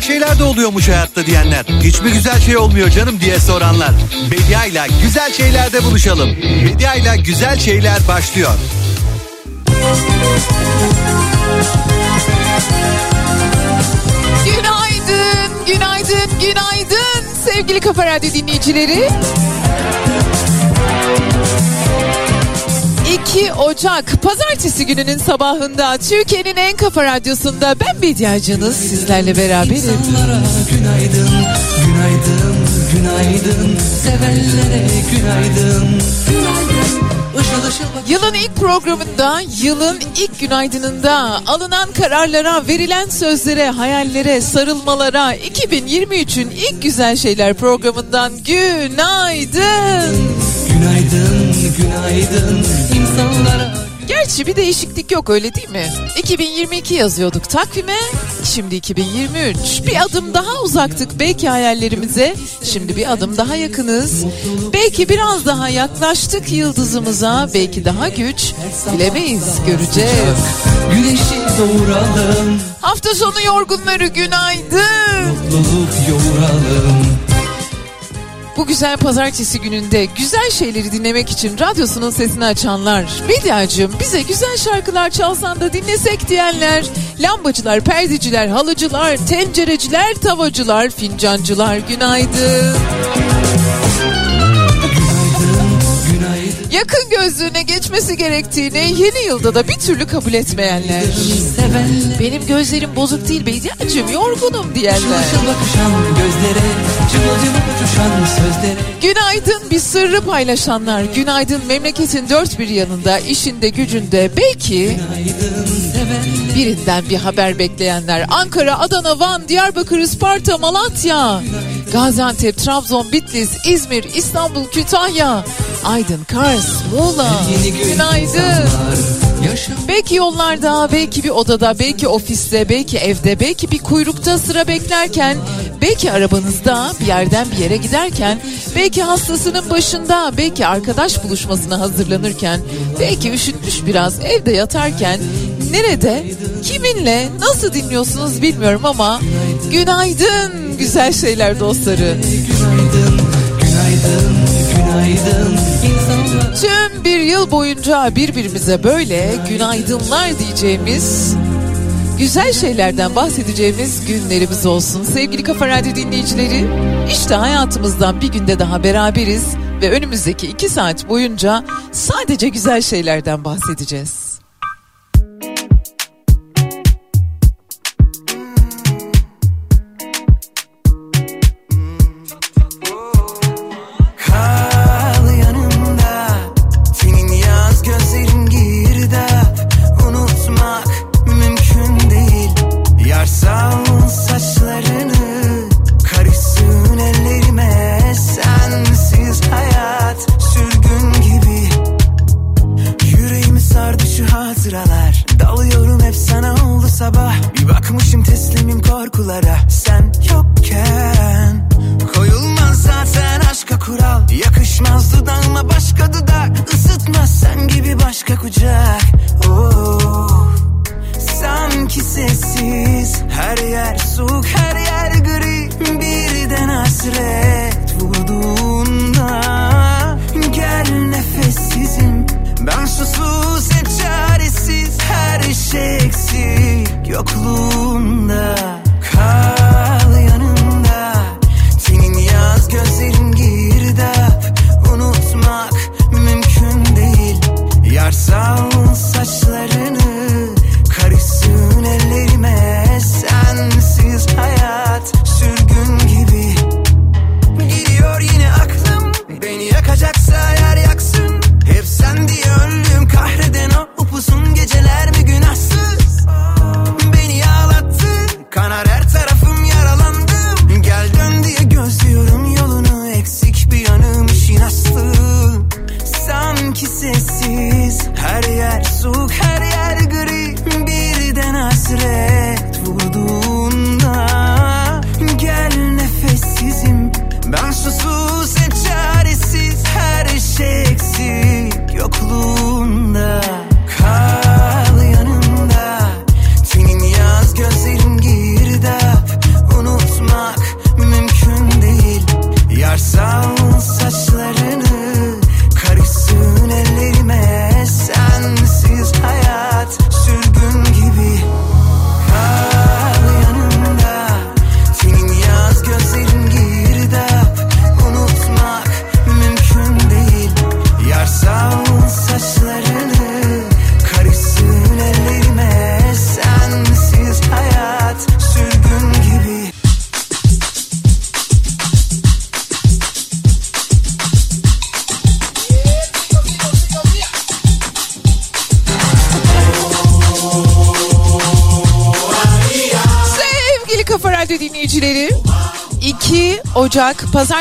güzel şeyler de oluyormuş hayatta diyenler. Hiç mi güzel şey olmuyor canım diye soranlar. Bedia ile güzel şeylerde buluşalım. Bedia ile güzel şeyler başlıyor. Günaydın, günaydın, günaydın sevgili Kafa Radyo dinleyicileri. 2 Ocak Pazartesi gününün sabahında Türkiye'nin en kafa radyosunda ben Bediacınız sizlerle beraberim. Günaydın, günaydın, günaydın. Sevenlere günaydın, günaydın. Işıl ışıl bak- Yılın ilk programında, yılın ilk günaydınında alınan kararlara, verilen sözlere, hayallere, sarılmalara 2023'ün ilk güzel şeyler programından günaydın. Günaydın, günaydın. İnsanlara Gerçi bir değişiklik yok öyle değil mi? 2022 yazıyorduk takvime, şimdi 2023. Bir adım daha uzaktık belki hayallerimize, şimdi bir adım daha yakınız. Belki biraz daha yaklaştık yıldızımıza, belki daha güç, bilemeyiz, göreceğiz. güneşi doğuralım. Hafta sonu yorgunları günaydın. Mutluluk yoğuralım. Bu güzel pazartesi gününde güzel şeyleri dinlemek için radyosunun sesini açanlar, Bediacığım bize güzel şarkılar çalsan da dinlesek diyenler, lambacılar, perdeciler, halıcılar, tencereciler, tavacılar, fincancılar günaydın. Yakın gözlüğüne geçmesi gerektiğini yeni yılda da bir türlü kabul etmeyenler. Benim gözlerim bozuk değil Bediacığım yorgunum diyenler. Günaydın bir sırrı paylaşanlar, günaydın memleketin dört bir yanında, işinde gücünde belki birinden bir haber bekleyenler. Ankara, Adana, Van, Diyarbakır, Isparta, Malatya, Gaziantep, Trabzon, Bitlis, İzmir, İstanbul, Kütahya, Aydın, Kars, Muğla. Yeni gün Günaydın. Belki yollarda, belki bir odada, belki ofiste, belki evde, belki bir kuyrukta sıra beklerken, belki arabanızda bir yerden bir yere giderken, belki hastasının başında, belki arkadaş buluşmasına hazırlanırken, belki üşütmüş biraz evde yatarken, nerede, kiminle, nasıl dinliyorsunuz bilmiyorum ama günaydın güzel şeyler dostları. Günaydın, günaydın, günaydın. Tüm bir yıl boyunca birbirimize böyle günaydınlar diyeceğimiz güzel şeylerden bahsedeceğimiz günlerimiz olsun. Sevgili Kafa Radyo dinleyicileri işte hayatımızdan bir günde daha beraberiz ve önümüzdeki iki saat boyunca sadece güzel şeylerden bahsedeceğiz.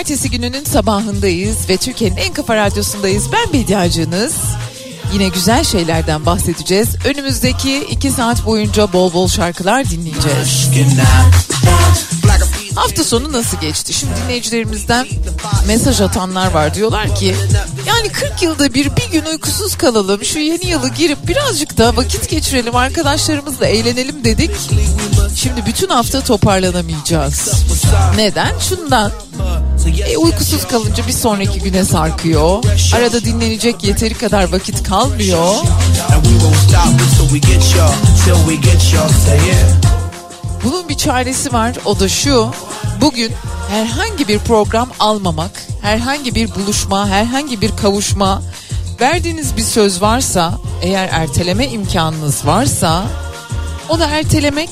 Ocak Pazartesi gününün sabahındayız ve Türkiye'nin en kafa radyosundayız. Ben Bediacınız. Yine güzel şeylerden bahsedeceğiz. Önümüzdeki 2 saat boyunca bol bol şarkılar dinleyeceğiz. Hafta sonu nasıl geçti? Şimdi dinleyicilerimizden mesaj atanlar var. Diyorlar ki yani 40 yılda bir bir gün uykusuz kalalım. Şu yeni yılı girip birazcık da vakit geçirelim. Arkadaşlarımızla eğlenelim dedik. Şimdi bütün hafta toparlanamayacağız. Neden? Şundan. E, uykusuz kalınca bir sonraki güne sarkıyor. Arada dinlenecek yeteri kadar vakit kalmıyor. Bunun bir çaresi var. O da şu. Bugün herhangi bir program almamak, herhangi bir buluşma, herhangi bir kavuşma, verdiğiniz bir söz varsa, eğer erteleme imkanınız varsa onu ertelemek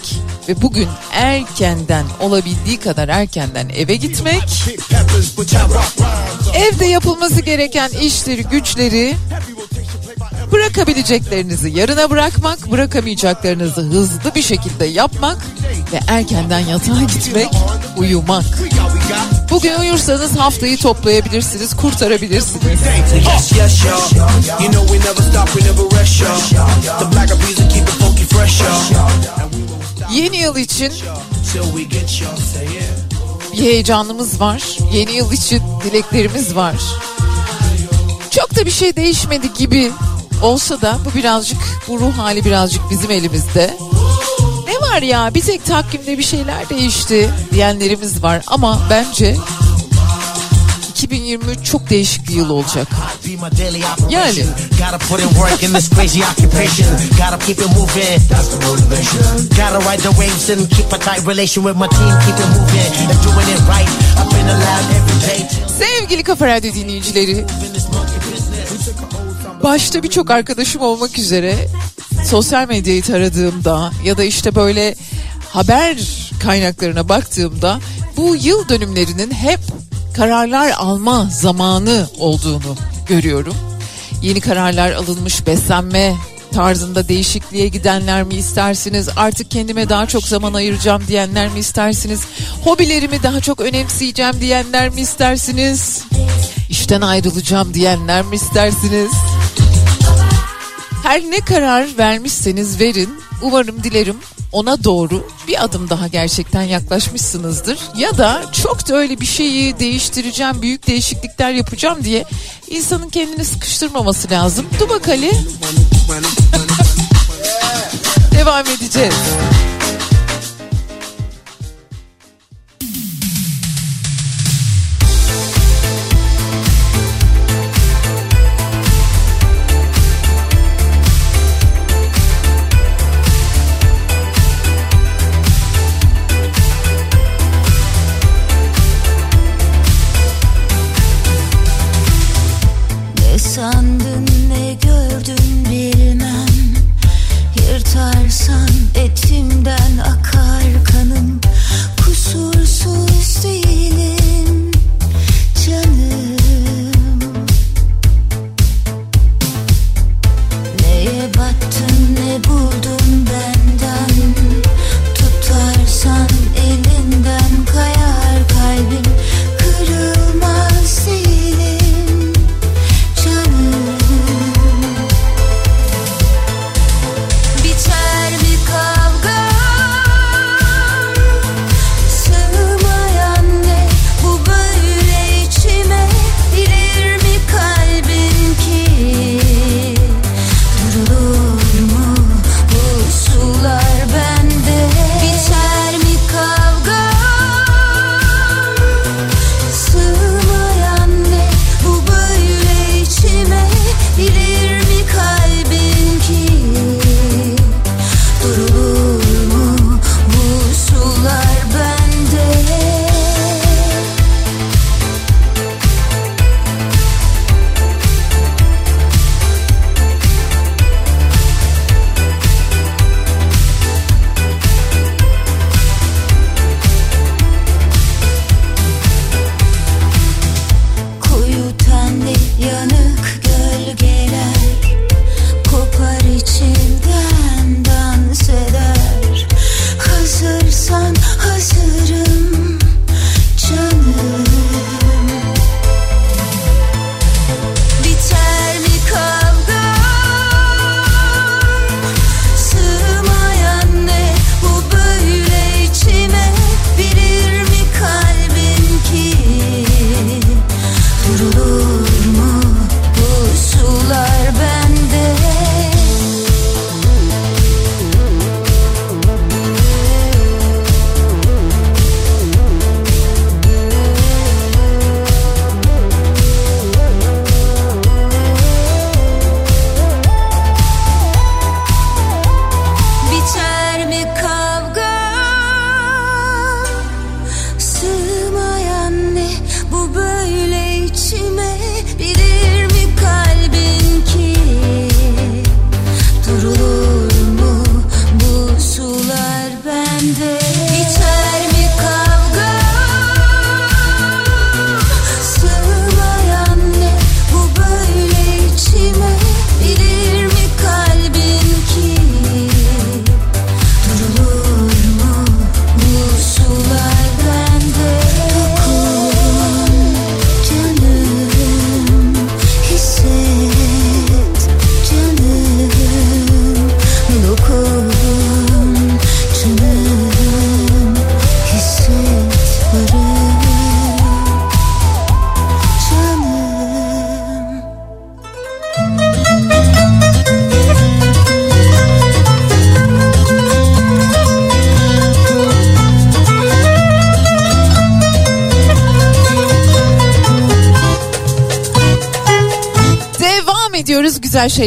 ve bugün erkenden olabildiği kadar erkenden eve gitmek, evde yapılması gereken işleri, güçleri bırakabileceklerinizi yarına bırakmak, bırakamayacaklarınızı hızlı bir şekilde yapmak ve erkenden yatağa gitmek, uyumak. Bugün uyursanız haftayı toplayabilirsiniz, kurtarabilirsiniz. Yeni yıl için bir heyecanımız var. Yeni yıl için dileklerimiz var. Çok da bir şey değişmedi gibi olsa da bu birazcık bu ruh hali birazcık bizim elimizde. Ne var ya bir tek takvimde bir şeyler değişti diyenlerimiz var ama bence 2023 çok değişik bir yıl olacak. Yani. Sevgili Kafa Radyo dinleyicileri Başta birçok arkadaşım olmak üzere sosyal medyayı taradığımda ya da işte böyle haber kaynaklarına baktığımda bu yıl dönümlerinin hep kararlar alma zamanı olduğunu görüyorum. Yeni kararlar alınmış beslenme tarzında değişikliğe gidenler mi istersiniz? Artık kendime daha çok zaman ayıracağım diyenler mi istersiniz? Hobilerimi daha çok önemseyeceğim diyenler mi istersiniz? İşten ayrılacağım diyenler mi istersiniz? Her ne karar vermişseniz verin. Umarım dilerim ona doğru bir adım daha gerçekten yaklaşmışsınızdır. Ya da çok da öyle bir şeyi değiştireceğim, büyük değişiklikler yapacağım diye insanın kendini sıkıştırmaması lazım. Dubak Ali. Devam edeceğiz.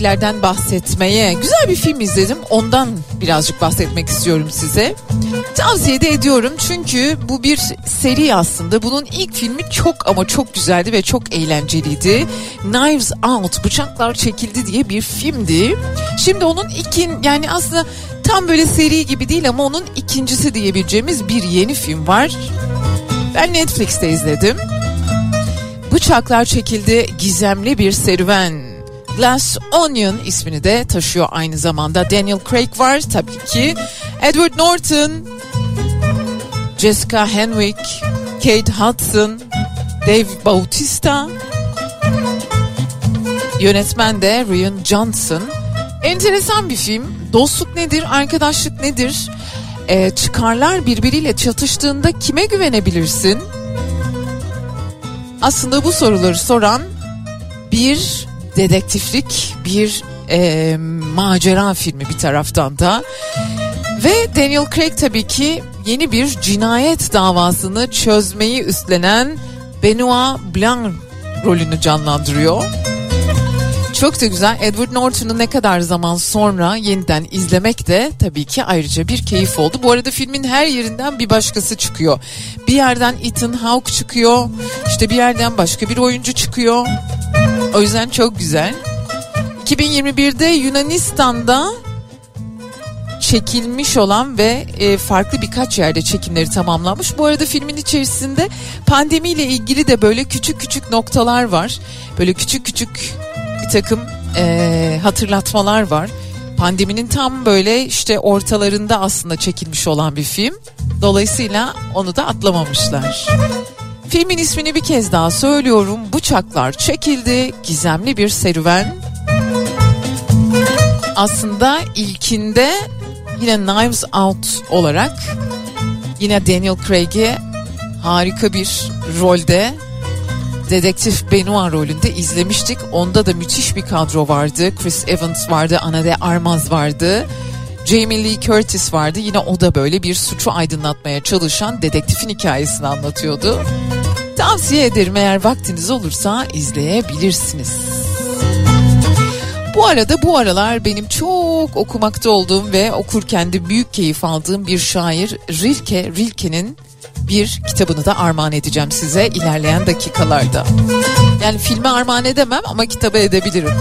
Şeylerden bahsetmeye. Güzel bir film izledim. Ondan birazcık bahsetmek istiyorum size. Tavsiye de ediyorum çünkü bu bir seri aslında. Bunun ilk filmi çok ama çok güzeldi ve çok eğlenceliydi. Knives Out, Bıçaklar Çekildi diye bir filmdi. Şimdi onun ikin yani aslında tam böyle seri gibi değil ama onun ikincisi diyebileceğimiz bir yeni film var. Ben Netflix'te izledim. Bıçaklar çekildi gizemli bir serüven. Glass Onion ismini de taşıyor aynı zamanda. Daniel Craig var tabii ki. Edward Norton, Jessica Henwick, Kate Hudson, Dave Bautista. Yönetmen de Rian Johnson. Enteresan bir film. Dostluk nedir? Arkadaşlık nedir? Ee, çıkarlar birbiriyle çatıştığında kime güvenebilirsin? Aslında bu soruları soran bir dedektiflik, bir e, macera filmi bir taraftan da. Ve Daniel Craig tabii ki yeni bir cinayet davasını çözmeyi üstlenen Benoit Blanc rolünü canlandırıyor. Çok da güzel. Edward Norton'u ne kadar zaman sonra yeniden izlemek de tabii ki ayrıca bir keyif oldu. Bu arada filmin her yerinden bir başkası çıkıyor. Bir yerden Ethan Hawke çıkıyor. İşte bir yerden başka bir oyuncu çıkıyor. O yüzden çok güzel. 2021'de Yunanistan'da çekilmiş olan ve e, farklı birkaç yerde çekimleri tamamlanmış. Bu arada filmin içerisinde pandemiyle ilgili de böyle küçük küçük noktalar var. Böyle küçük küçük bir takım e, hatırlatmalar var. Pandeminin tam böyle işte ortalarında aslında çekilmiş olan bir film. Dolayısıyla onu da atlamamışlar. Filmin ismini bir kez daha söylüyorum. Bıçaklar çekildi. Gizemli bir serüven. Aslında ilkinde yine Knives Out olarak yine Daniel Craig'i harika bir rolde dedektif Benoit rolünde izlemiştik. Onda da müthiş bir kadro vardı. Chris Evans vardı, Ana de Armaz vardı. Jamie Lee Curtis vardı. Yine o da böyle bir suçu aydınlatmaya çalışan dedektifin hikayesini anlatıyordu. Tavsiye ederim eğer vaktiniz olursa izleyebilirsiniz. Bu arada bu aralar benim çok okumakta olduğum ve okurken de büyük keyif aldığım bir şair Rilke Rilke'nin bir kitabını da armağan edeceğim size ilerleyen dakikalarda. Yani filme armağan edemem ama kitaba edebilirim.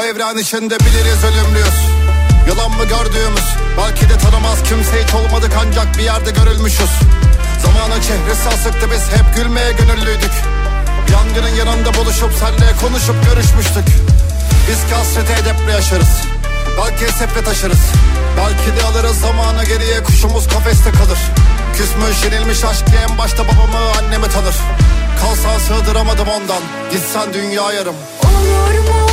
Bu evren içinde biliriz ölümlüyüz. Yalan mı gördüğümüz? Belki de tanımaz kimse hiç olmadık ancak bir yerde görülmüşüz. Zamanın çehresi asıktı biz hep gülmeye gönüllüydük. Yangının yanında buluşup senle konuşup görüşmüştük. Biz ki hasreti edeple yaşarız. Belki esefle taşırız. Belki de alırız zamanı geriye kuşumuz kafeste kalır. Küsmüş yenilmiş aşk en başta babamı annemi tanır. Kalsan sığdıramadım ondan Gitsen dünya yarım. Olur mu?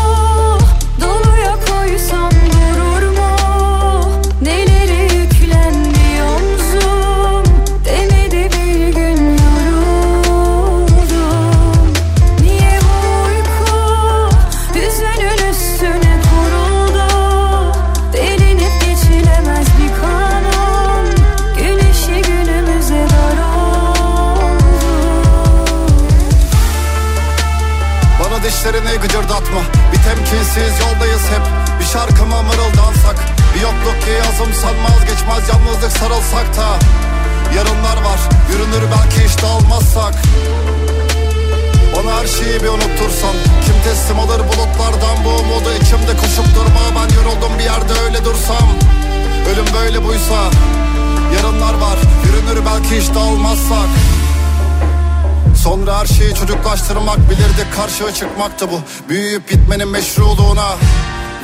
Dişlerini gıcırdatma. Bir temkinsiz yoldayız hep şarkıma mırıldansak Bir yokluk ki yazım sanmaz geçmez Yalnızlık sarılsak da. Yarınlar var yürünür belki hiç dağılmazsak Bana her şeyi bir unuttursan Kim teslim alır bulutlardan bu umudu? İçimde koşup durma Ben yoruldum bir yerde öyle dursam. Ölüm böyle buysa Yarınlar var yürünür belki hiç dağılmazsak Sonra her şeyi çocuklaştırmak bilirdik karşıya çıkmaktı bu. Büyüyüp bitmenin meşruluğuna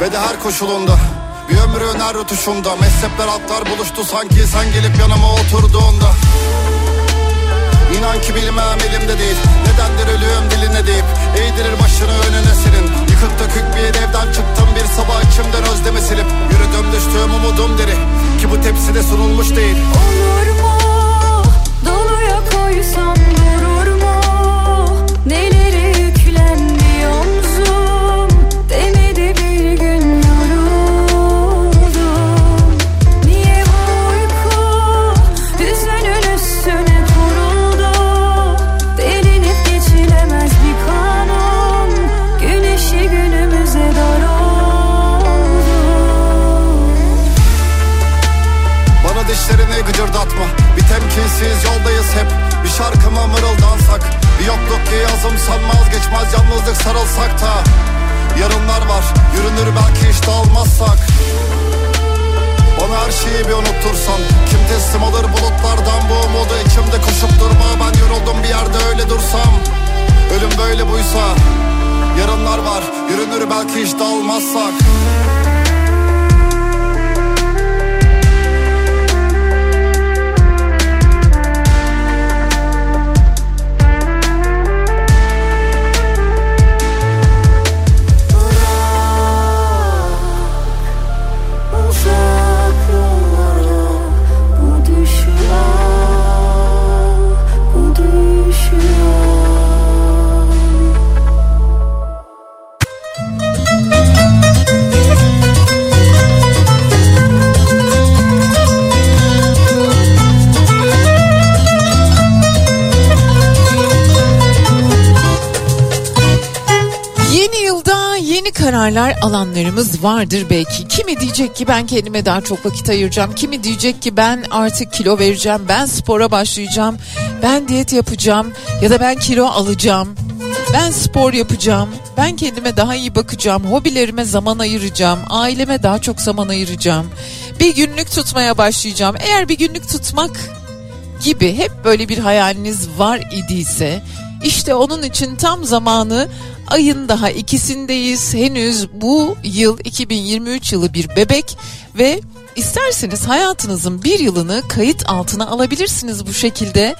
ve de her koşulunda Bir ömrün her rutuşunda. Mezhepler altlar buluştu sanki. Sen gelip yanıma oturduğunda. İnan ki bilmem elimde değil. Nedendir ölüyorum diline deyip Eğdirir başını önüne senin. Yıkık dökük bir evden çıktım. Bir sabah içimden özlemi silip Yürüdüm düştüğüm umudum deri. Ki bu tepside sunulmuş değil. Olur mu? Doluya koysam durur mu? Neleri dişlerini gıcırdatma. Bir temkinsiz yoldayız hep. Bir şarkıma mırıldansak. Bir yokluk yazım sanmaz. Geçmez Yalnızlık sarılsak da. Yarınlar var. Yürünür belki hiç dağılmazsak Bana her şeyi bir unuttursan. Kim teslim alır bulutlardan bu umudu? İçimde koşup durma. Ben yoruldum bir yerde öyle dursam. Ölüm böyle buysa. Yarınlar var. Yürünür belki hiç dağılmazsak kararlar alanlarımız vardır belki. Kimi diyecek ki ben kendime daha çok vakit ayıracağım. Kimi diyecek ki ben artık kilo vereceğim. Ben spora başlayacağım. Ben diyet yapacağım. Ya da ben kilo alacağım. Ben spor yapacağım. Ben kendime daha iyi bakacağım. Hobilerime zaman ayıracağım. Aileme daha çok zaman ayıracağım. Bir günlük tutmaya başlayacağım. Eğer bir günlük tutmak gibi hep böyle bir hayaliniz var idiyse işte onun için tam zamanı ayın daha ikisindeyiz. Henüz bu yıl 2023 yılı bir bebek ve isterseniz hayatınızın bir yılını kayıt altına alabilirsiniz bu şekilde.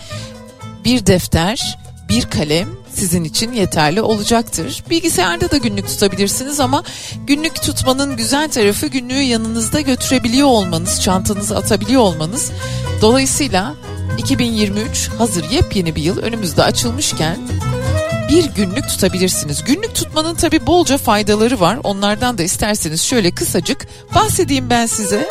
Bir defter, bir kalem sizin için yeterli olacaktır. Bilgisayarda da günlük tutabilirsiniz ama günlük tutmanın güzel tarafı günlüğü yanınızda götürebiliyor olmanız, çantanızı atabiliyor olmanız. Dolayısıyla 2023 hazır yepyeni bir yıl önümüzde açılmışken bir günlük tutabilirsiniz. Günlük tutmanın tabi bolca faydaları var. Onlardan da isterseniz şöyle kısacık bahsedeyim ben size.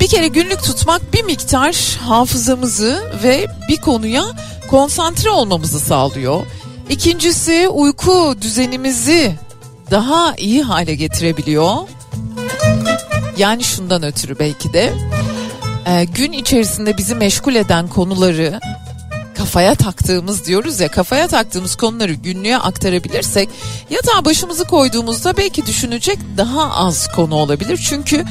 Bir kere günlük tutmak bir miktar hafızamızı ve bir konuya konsantre olmamızı sağlıyor. İkincisi uyku düzenimizi daha iyi hale getirebiliyor. Yani şundan ötürü belki de e, gün içerisinde bizi meşgul eden konuları kafaya taktığımız diyoruz ya kafaya taktığımız konuları günlüğe aktarabilirsek yatağa başımızı koyduğumuzda belki düşünecek daha az konu olabilir. Çünkü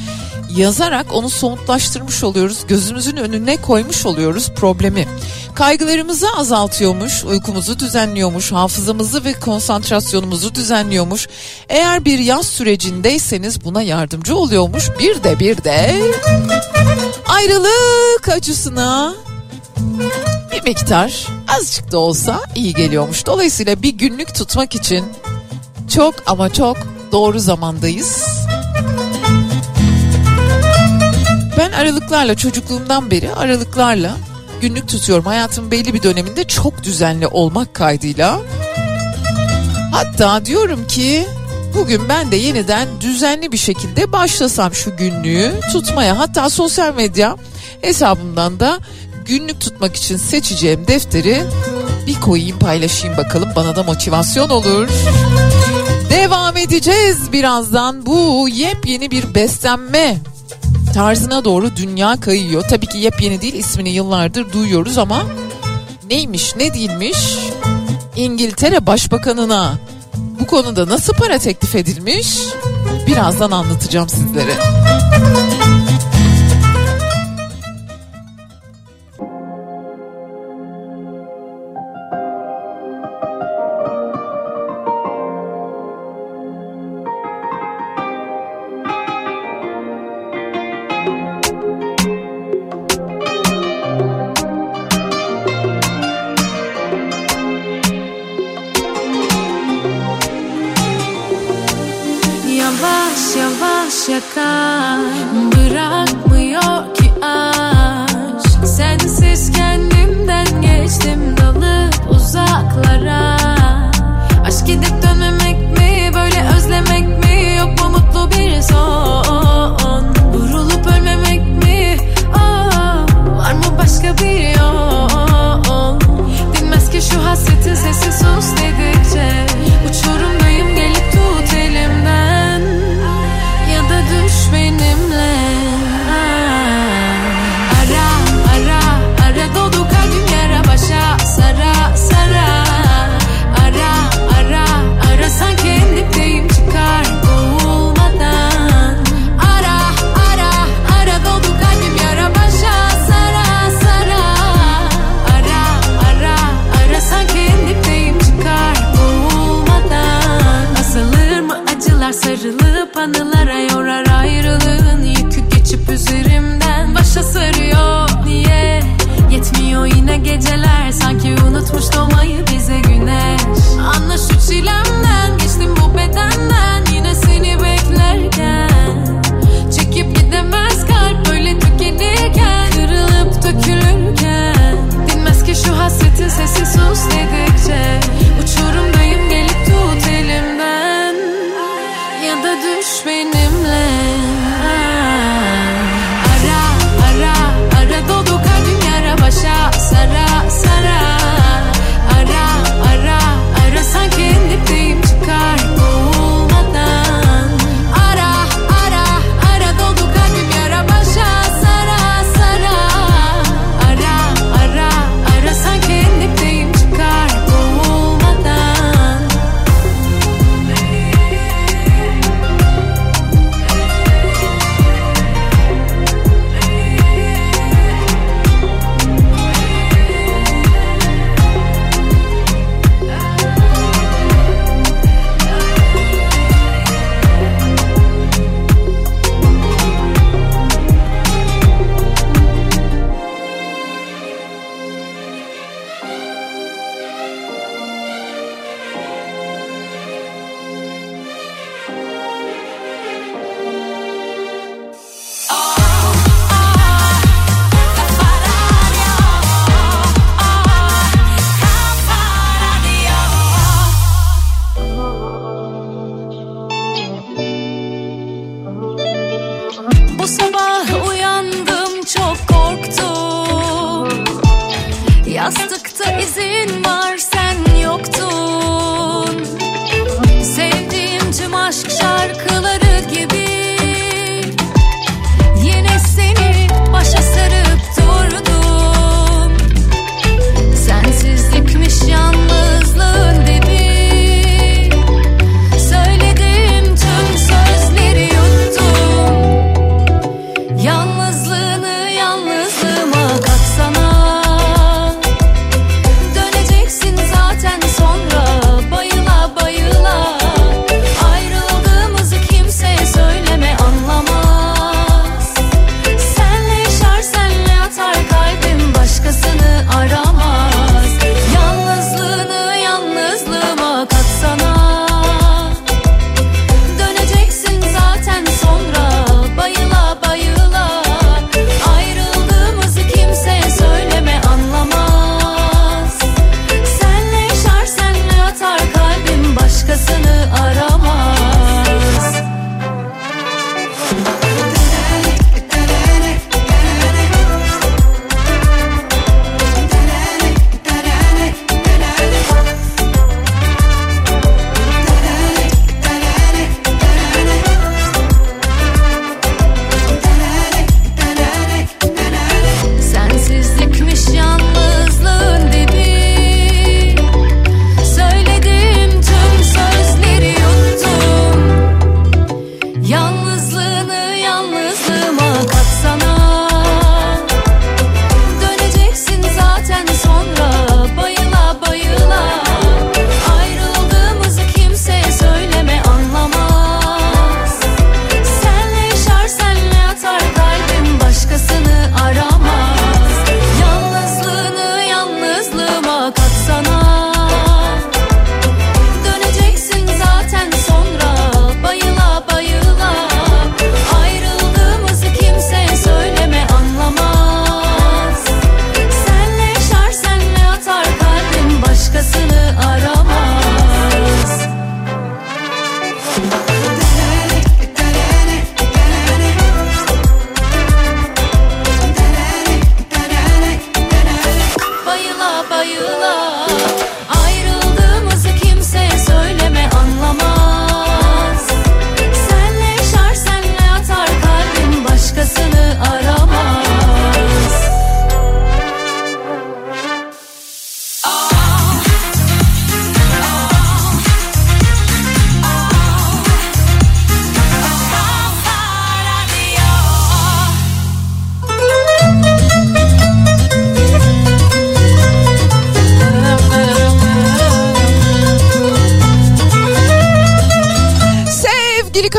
yazarak onu somutlaştırmış oluyoruz. Gözümüzün önüne koymuş oluyoruz problemi. Kaygılarımızı azaltıyormuş, uykumuzu düzenliyormuş, hafızamızı ve konsantrasyonumuzu düzenliyormuş. Eğer bir yaz sürecindeyseniz buna yardımcı oluyormuş. Bir de bir de ayrılık acısına bir miktar azıcık da olsa iyi geliyormuş. Dolayısıyla bir günlük tutmak için çok ama çok doğru zamandayız. Ben aralıklarla çocukluğumdan beri aralıklarla günlük tutuyorum. Hayatımın belli bir döneminde çok düzenli olmak kaydıyla. Hatta diyorum ki bugün ben de yeniden düzenli bir şekilde başlasam şu günlüğü tutmaya. Hatta sosyal medya hesabımdan da günlük tutmak için seçeceğim defteri bir koyayım paylaşayım bakalım bana da motivasyon olur. Devam edeceğiz birazdan bu yepyeni bir beslenme tarzına doğru dünya kayıyor. Tabii ki yepyeni değil ismini yıllardır duyuyoruz ama neymiş ne değilmiş İngiltere Başbakanına bu konuda nasıl para teklif edilmiş birazdan anlatacağım sizlere.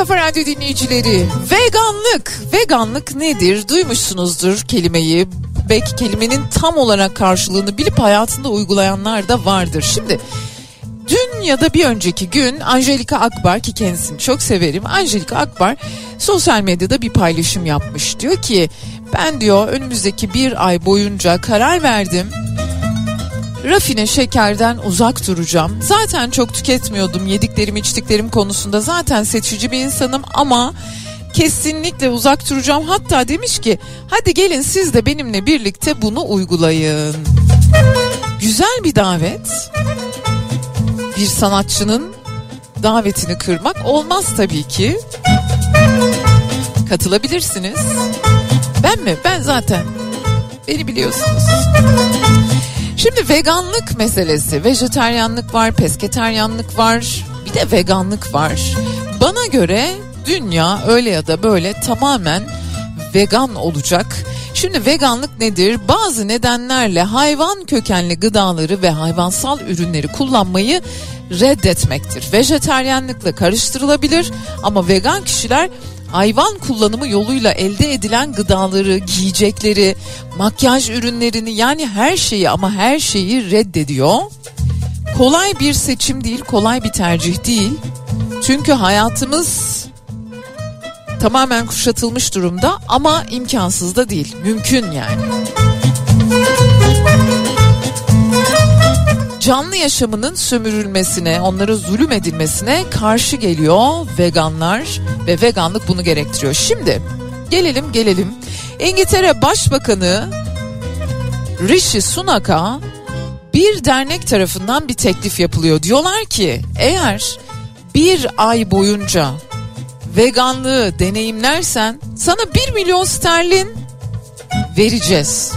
Kafa Radyo dinleyicileri veganlık. Veganlık nedir? Duymuşsunuzdur kelimeyi. Belki kelimenin tam olarak karşılığını bilip hayatında uygulayanlar da vardır. Şimdi dün ya da bir önceki gün Angelika Akbar ki kendisini çok severim Angelika Akbar sosyal medyada bir paylaşım yapmış. Diyor ki ben diyor önümüzdeki bir ay boyunca karar verdim rafine şekerden uzak duracağım. Zaten çok tüketmiyordum yediklerim içtiklerim konusunda zaten seçici bir insanım ama kesinlikle uzak duracağım. Hatta demiş ki hadi gelin siz de benimle birlikte bunu uygulayın. Güzel bir davet. Bir sanatçının davetini kırmak olmaz tabii ki. Katılabilirsiniz. Ben mi? Ben zaten. Beni biliyorsunuz. Şimdi veganlık meselesi, vejeteryanlık var, pesketeryanlık var, bir de veganlık var. Bana göre dünya öyle ya da böyle tamamen vegan olacak. Şimdi veganlık nedir? Bazı nedenlerle hayvan kökenli gıdaları ve hayvansal ürünleri kullanmayı reddetmektir. Vejeteryanlıkla karıştırılabilir ama vegan kişiler hayvan kullanımı yoluyla elde edilen gıdaları, giyecekleri, makyaj ürünlerini yani her şeyi ama her şeyi reddediyor. Kolay bir seçim değil, kolay bir tercih değil. Çünkü hayatımız tamamen kuşatılmış durumda ama imkansız da değil. Mümkün yani. Canlı yaşamının sömürülmesine, onlara zulüm edilmesine karşı geliyor veganlar ve veganlık bunu gerektiriyor. Şimdi gelelim gelelim. İngiltere Başbakanı Rishi Sunak'a bir dernek tarafından bir teklif yapılıyor. Diyorlar ki eğer bir ay boyunca veganlığı deneyimlersen sana 1 milyon sterlin vereceğiz.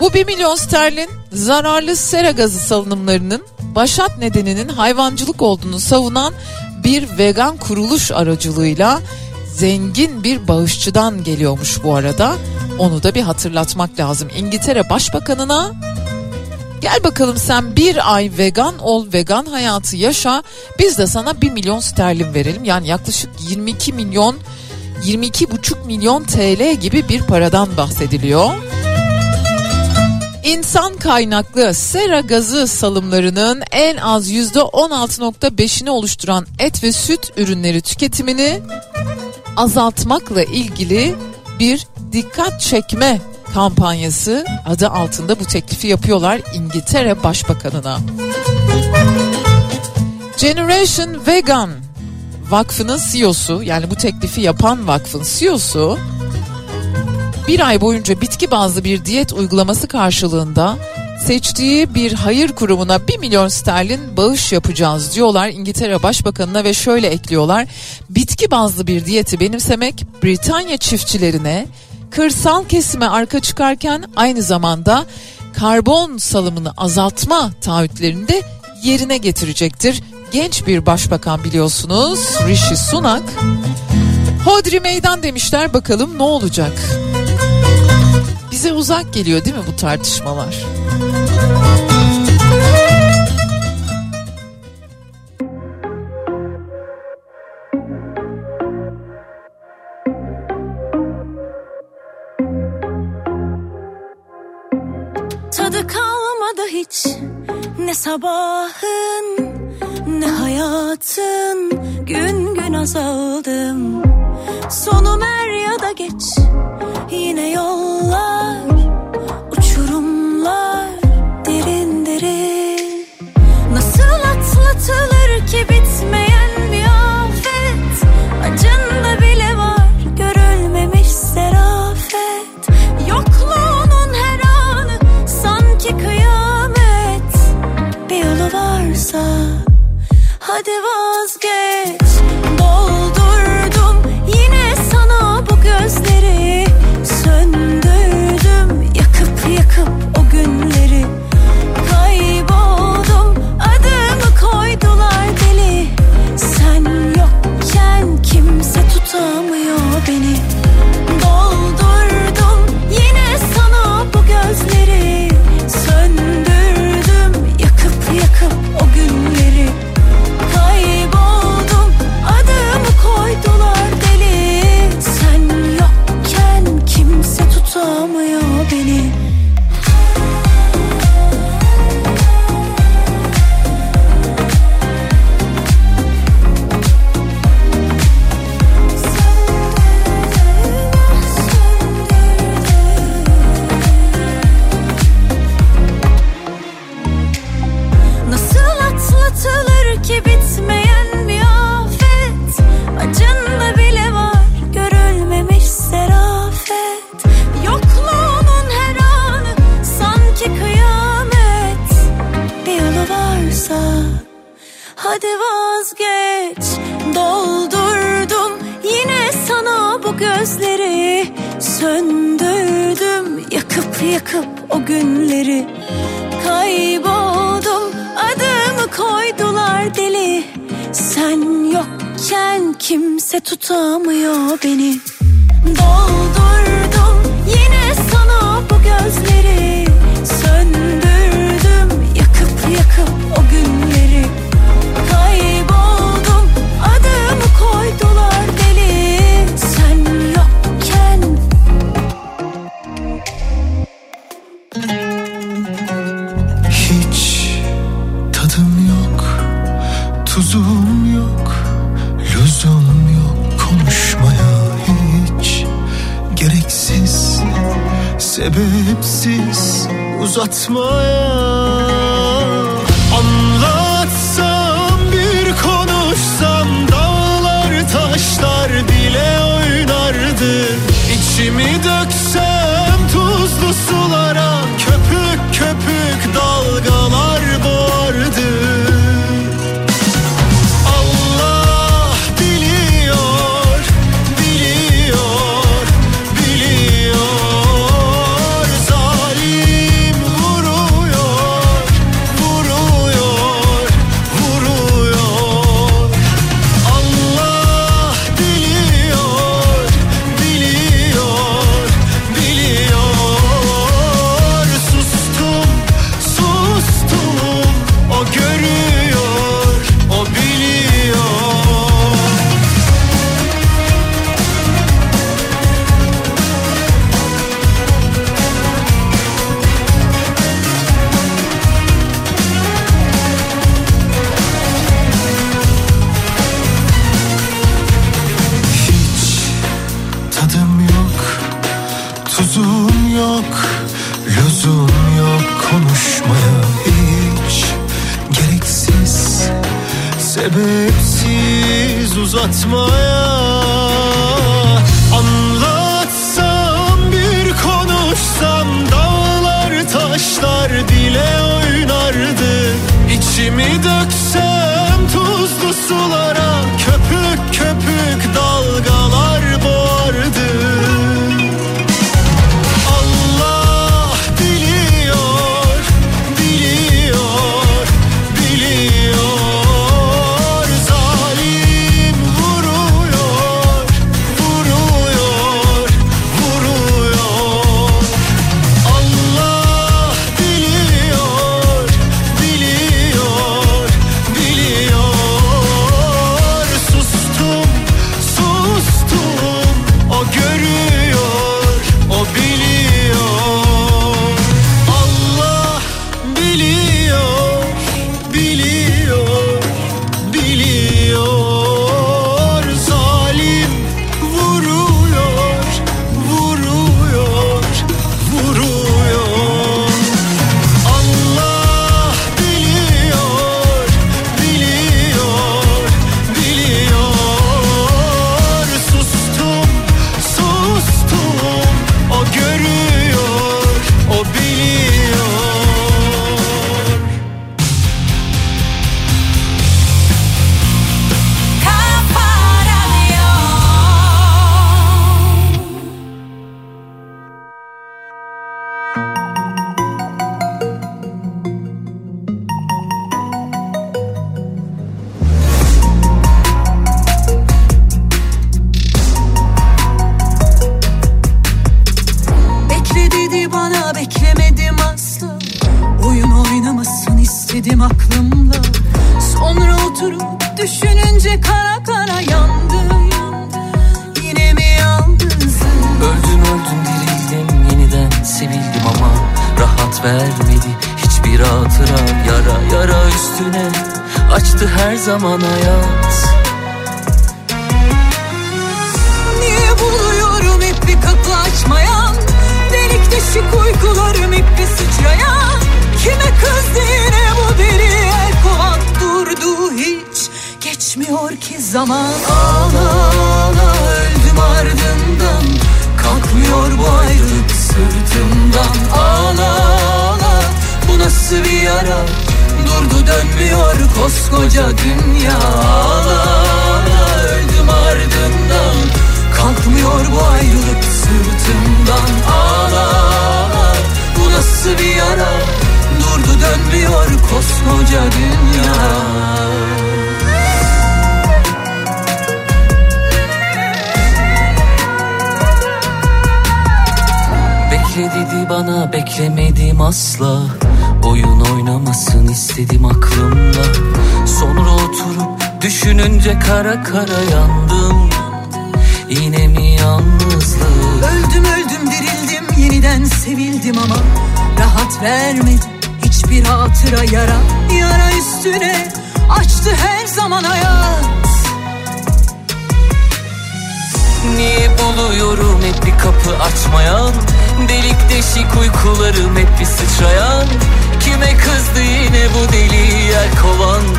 Bu 1 milyon sterlin zararlı sera gazı salınımlarının başat nedeninin hayvancılık olduğunu savunan bir vegan kuruluş aracılığıyla zengin bir bağışçıdan geliyormuş bu arada. Onu da bir hatırlatmak lazım. İngiltere Başbakanına gel bakalım sen bir ay vegan ol, vegan hayatı yaşa. Biz de sana 1 milyon sterlin verelim. Yani yaklaşık 22 milyon 22,5 milyon TL gibi bir paradan bahsediliyor. İnsan kaynaklı sera gazı salımlarının en az %16.5'ini oluşturan et ve süt ürünleri tüketimini azaltmakla ilgili bir dikkat çekme kampanyası adı altında bu teklifi yapıyorlar İngiltere Başbakanına. Generation Vegan Vakfı'nın CEO'su yani bu teklifi yapan vakfın CEO'su bir ay boyunca bitki bazlı bir diyet uygulaması karşılığında seçtiği bir hayır kurumuna 1 milyon sterlin bağış yapacağız diyorlar İngiltere Başbakanına ve şöyle ekliyorlar. Bitki bazlı bir diyeti benimsemek Britanya çiftçilerine kırsal kesime arka çıkarken aynı zamanda karbon salımını azaltma taahhütlerini de yerine getirecektir. Genç bir başbakan biliyorsunuz Rishi Sunak. Hodri meydan demişler bakalım ne olacak? Bize uzak geliyor değil mi bu tartışmalar? Tadı kalmadı hiç ne sabahın hayatın gün gün azaldım. Sonum er ya da geç yine yollar uçurumlar derin derin. Nasıl atlatılır ki bitmeyen bir afet Acında bile var görülmemiş serafet. Yokluğunun her anı sanki kıyamet. Bir yolu varsa hadi vazgeç hadi vazgeç. Doldurdum yine sana bu gözleri. Söndürdüm yakıp yakıp o günleri. Kayboldum adımı koydular deli. Sen yokken kimse tutamıyor beni. Doldurdum yine sana bu gözleri. Söndürdüm smile.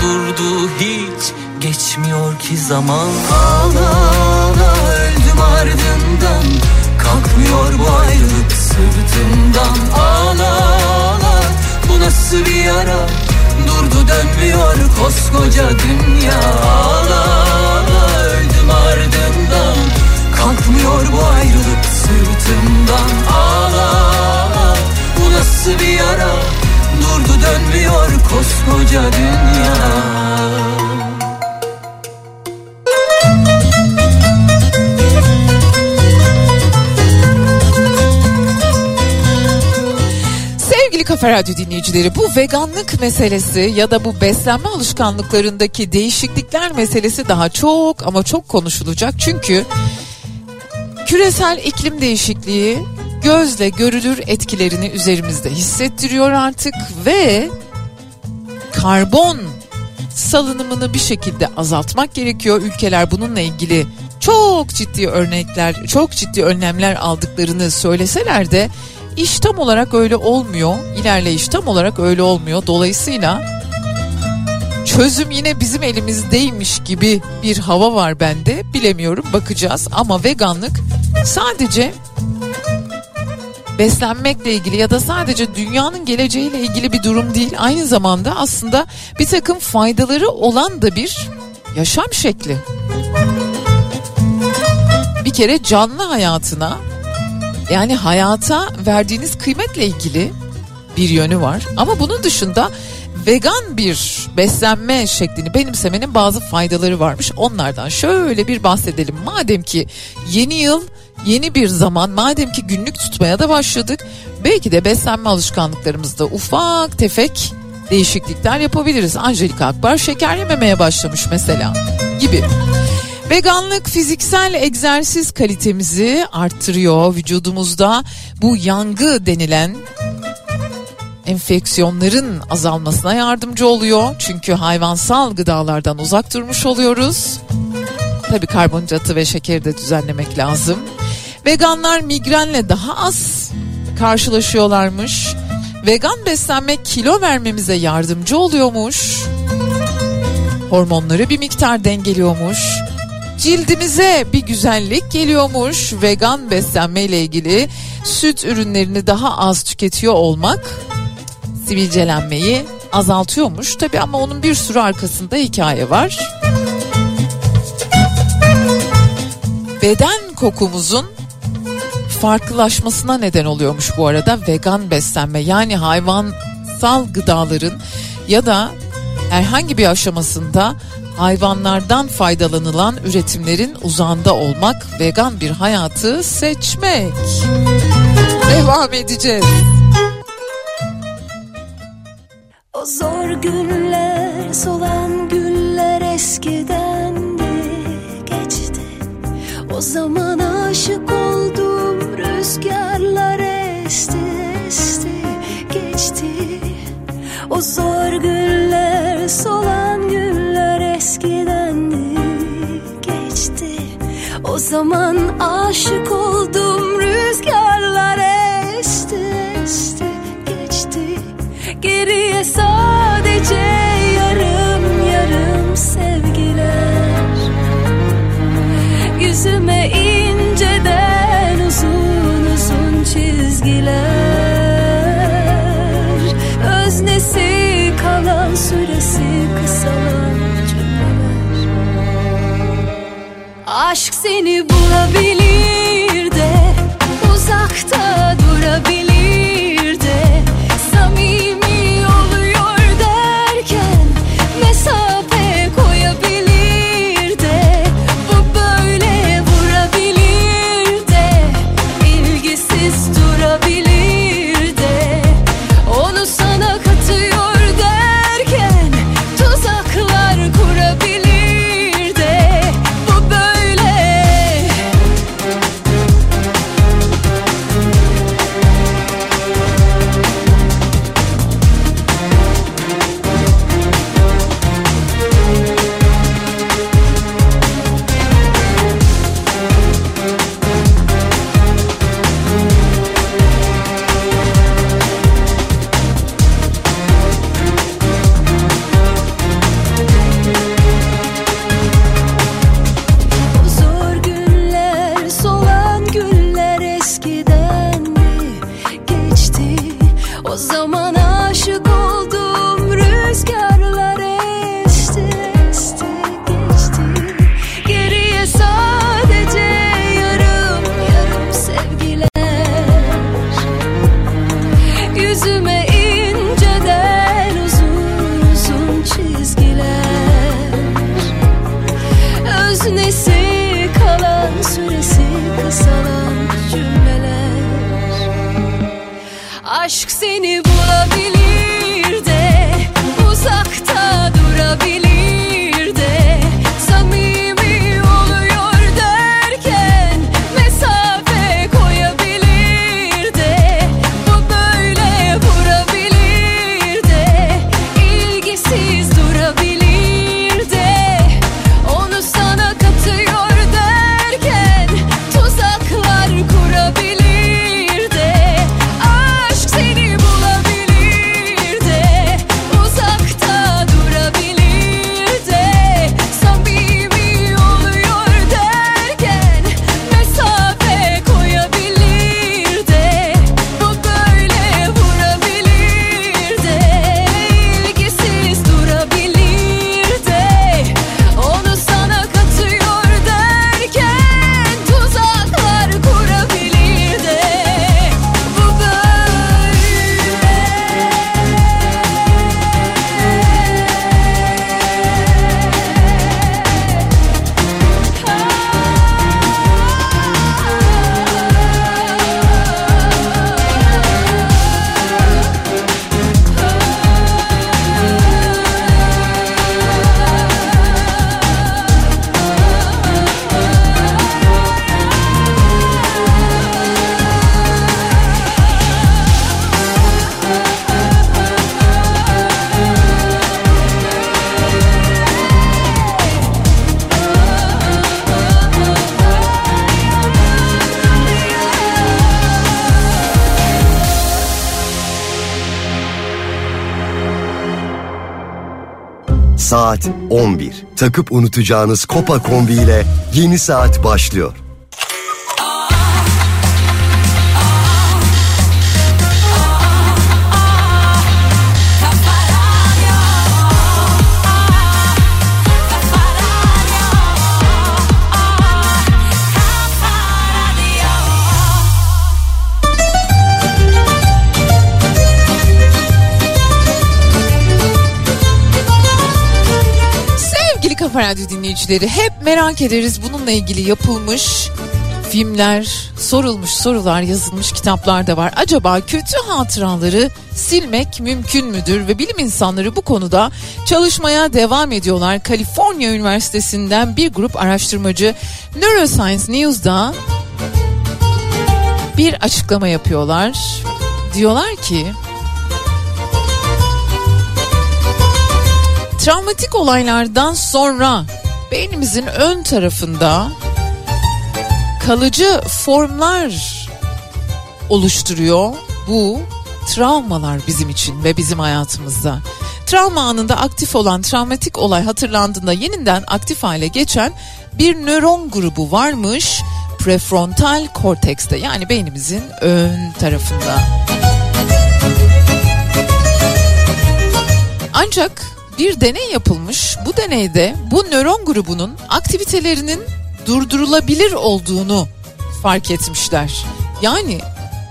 Durdu hiç Geçmiyor ki zaman. Ağla ağla öldüm ardından. Kalkmıyor bu ayrılık sırtımdan. Ağla ağla bu nasıl bir yara? Durdu dönmüyor koskoca dünya. Ağla ağla öldüm ardından. Kalkmıyor bu ayrılık sırtımdan. Ağla ağla bu nasıl bir yara Durdu dönmüyor koskoca dünya Kafa Radyo dinleyicileri bu veganlık meselesi ya da bu beslenme alışkanlıklarındaki değişiklikler meselesi daha çok ama çok konuşulacak. Çünkü küresel iklim değişikliği gözle görülür etkilerini üzerimizde hissettiriyor artık ve karbon salınımını bir şekilde azaltmak gerekiyor. Ülkeler bununla ilgili çok ciddi örnekler, çok ciddi önlemler aldıklarını söyleseler de iş tam olarak öyle olmuyor. İlerleyiş tam olarak öyle olmuyor. Dolayısıyla çözüm yine bizim elimizdeymiş gibi bir hava var bende. Bilemiyorum bakacağız ama veganlık sadece beslenmekle ilgili ya da sadece dünyanın geleceğiyle ilgili bir durum değil. Aynı zamanda aslında bir takım faydaları olan da bir yaşam şekli. Bir kere canlı hayatına yani hayata verdiğiniz kıymetle ilgili bir yönü var. Ama bunun dışında vegan bir beslenme şeklini benimsemenin bazı faydaları varmış. Onlardan şöyle bir bahsedelim. Madem ki yeni yıl yeni bir zaman madem ki günlük tutmaya da başladık belki de beslenme alışkanlıklarımızda ufak tefek değişiklikler yapabiliriz. Angelika Akbar şeker yememeye başlamış mesela gibi. Veganlık fiziksel egzersiz kalitemizi arttırıyor vücudumuzda. Bu yangı denilen enfeksiyonların azalmasına yardımcı oluyor. Çünkü hayvansal gıdalardan uzak durmuş oluyoruz. Tabii karbonhidratı ve şekeri de düzenlemek lazım. Veganlar migrenle daha az karşılaşıyorlarmış. Vegan beslenmek kilo vermemize yardımcı oluyormuş. Hormonları bir miktar dengeliyormuş. Cildimize bir güzellik geliyormuş. Vegan beslenme ile ilgili süt ürünlerini daha az tüketiyor olmak sivilcelenmeyi azaltıyormuş. Tabi ama onun bir sürü arkasında hikaye var. Beden kokumuzun farklılaşmasına neden oluyormuş bu arada vegan beslenme. Yani hayvansal gıdaların ya da herhangi bir aşamasında hayvanlardan faydalanılan üretimlerin uzağında olmak, vegan bir hayatı seçmek. Devam edeceğiz. O zor günler solan güller eskiden de geçti O zaman aşık zor günler solan güller eskiden de geçti. O zaman aşık oldum rüzgarlar esti esti geçti. Geriye sadece yarım yarım sevgiler. Yüzüme inceden uzun uzun çizgiler Aşk seni bulabilir Saat 11. Takıp unutacağınız Kopa Kombi ile yeni saat başlıyor. Kafa Radyo dinleyicileri hep merak ederiz bununla ilgili yapılmış filmler, sorulmuş sorular yazılmış kitaplar da var. Acaba kötü hatıraları silmek mümkün müdür ve bilim insanları bu konuda çalışmaya devam ediyorlar. Kaliforniya Üniversitesi'nden bir grup araştırmacı Neuroscience News'da bir açıklama yapıyorlar. Diyorlar ki travmatik olaylardan sonra beynimizin ön tarafında kalıcı formlar oluşturuyor bu travmalar bizim için ve bizim hayatımızda. Travma anında aktif olan travmatik olay hatırlandığında yeniden aktif hale geçen bir nöron grubu varmış prefrontal kortekste yani beynimizin ön tarafında. Ancak bir deney yapılmış. Bu deneyde bu nöron grubunun aktivitelerinin durdurulabilir olduğunu fark etmişler. Yani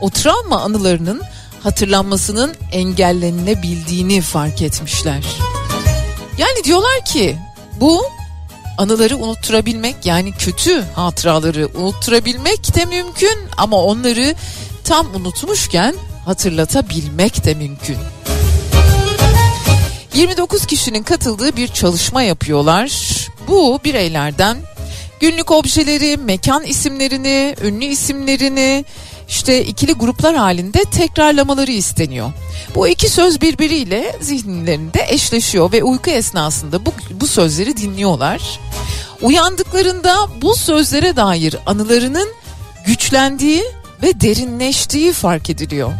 o travma anılarının hatırlanmasının engellenebildiğini fark etmişler. Yani diyorlar ki bu anıları unutturabilmek yani kötü hatıraları unutturabilmek de mümkün ama onları tam unutmuşken hatırlatabilmek de mümkün. 29 kişinin katıldığı bir çalışma yapıyorlar. Bu bireylerden günlük objeleri, mekan isimlerini, ünlü isimlerini işte ikili gruplar halinde tekrarlamaları isteniyor. Bu iki söz birbiriyle zihinlerinde eşleşiyor ve uyku esnasında bu, bu sözleri dinliyorlar. Uyandıklarında bu sözlere dair anılarının güçlendiği ve derinleştiği fark ediliyor.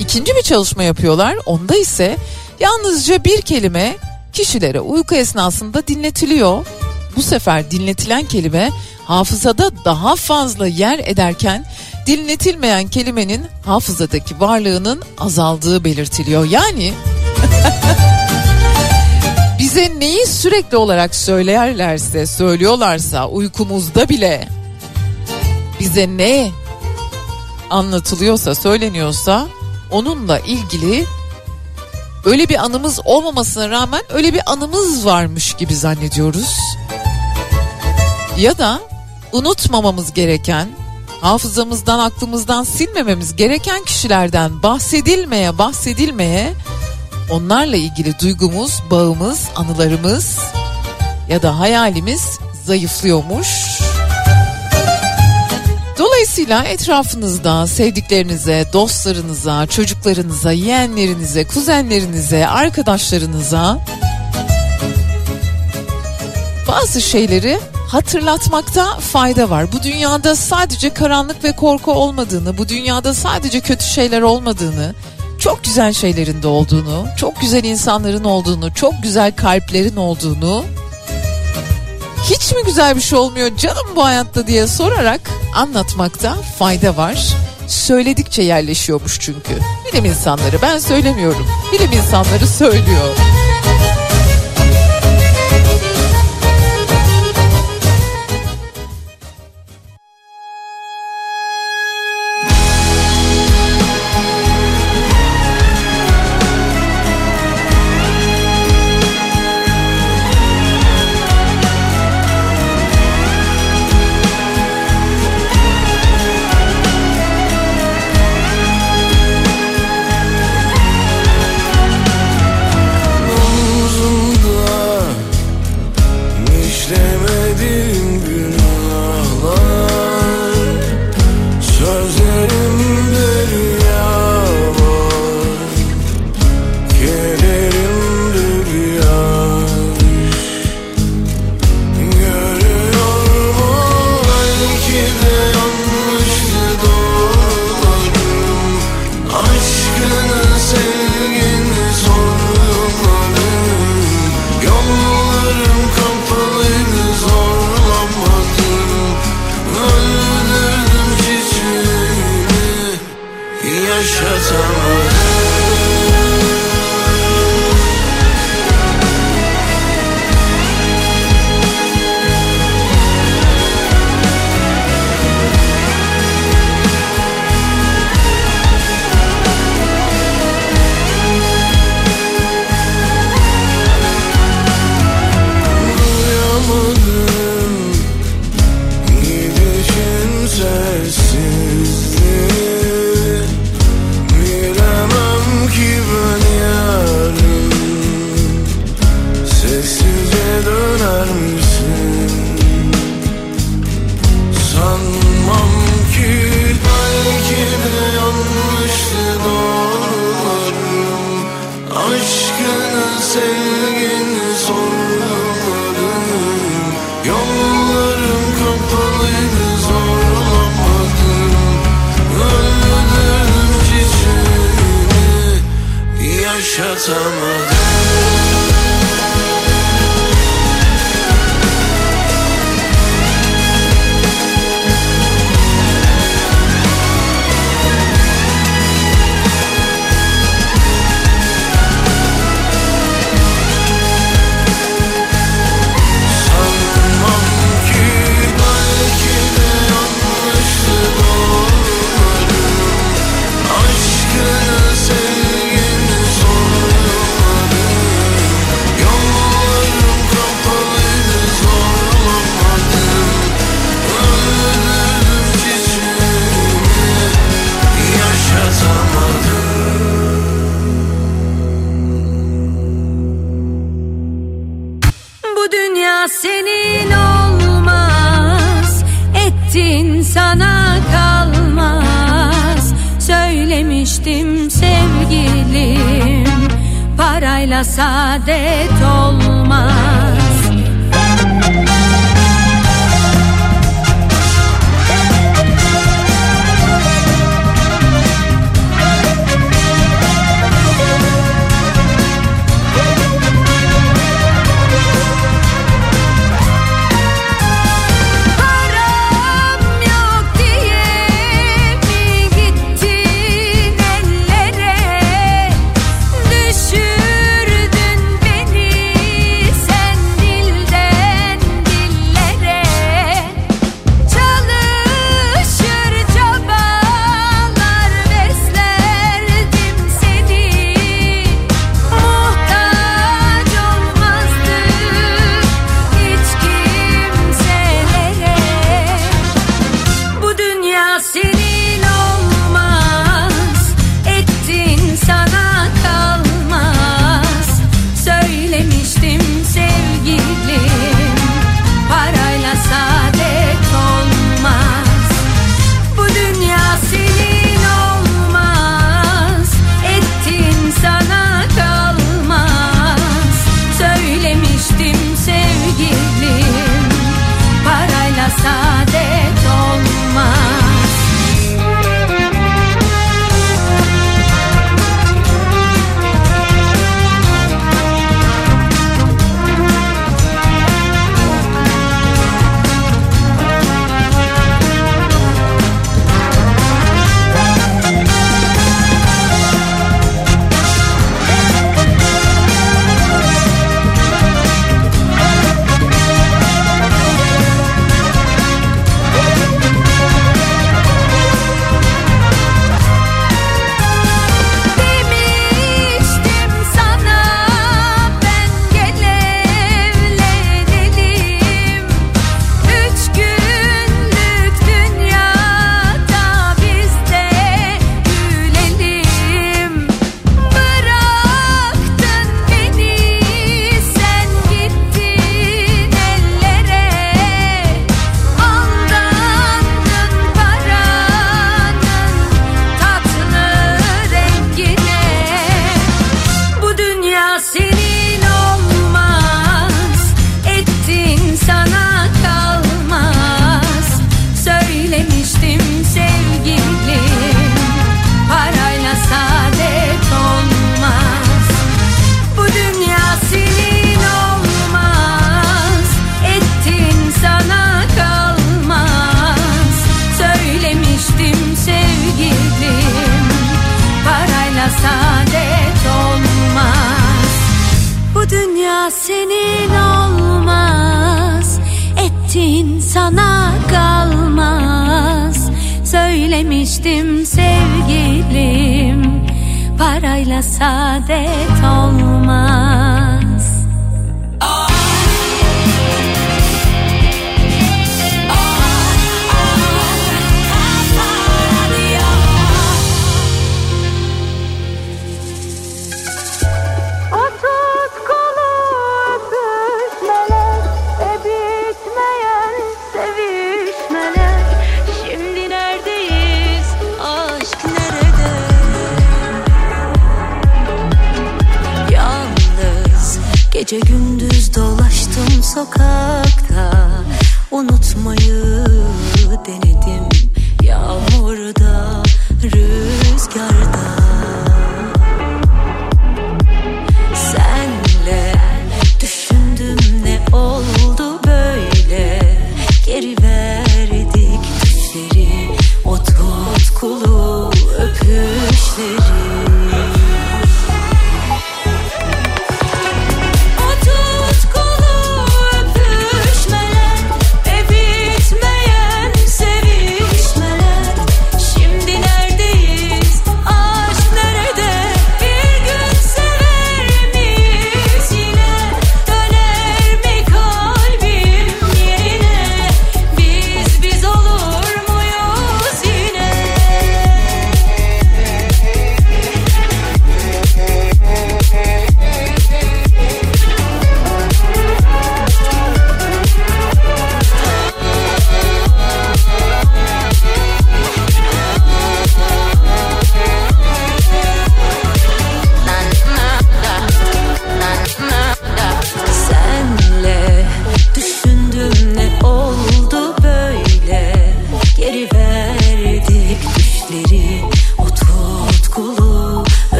İkinci bir çalışma yapıyorlar. Onda ise yalnızca bir kelime kişilere uyku esnasında dinletiliyor. Bu sefer dinletilen kelime hafızada daha fazla yer ederken dinletilmeyen kelimenin hafızadaki varlığının azaldığı belirtiliyor. Yani bize neyi sürekli olarak söylerlerse, söylüyorlarsa uykumuzda bile bize ne anlatılıyorsa, söyleniyorsa onunla ilgili öyle bir anımız olmamasına rağmen öyle bir anımız varmış gibi zannediyoruz. Ya da unutmamamız gereken, hafızamızdan, aklımızdan silmememiz gereken kişilerden bahsedilmeye, bahsedilmeye onlarla ilgili duygumuz, bağımız, anılarımız ya da hayalimiz zayıflıyormuş. Dolayısıyla etrafınızda sevdiklerinize, dostlarınıza, çocuklarınıza, yeğenlerinize, kuzenlerinize, arkadaşlarınıza bazı şeyleri hatırlatmakta fayda var. Bu dünyada sadece karanlık ve korku olmadığını, bu dünyada sadece kötü şeyler olmadığını, çok güzel şeylerin de olduğunu, çok güzel insanların olduğunu, çok güzel kalplerin olduğunu, hiç mi güzel bir şey olmuyor canım bu hayatta diye sorarak anlatmakta fayda var. Söyledikçe yerleşiyormuş çünkü. Bilim insanları ben söylemiyorum. Bilim insanları söylüyor.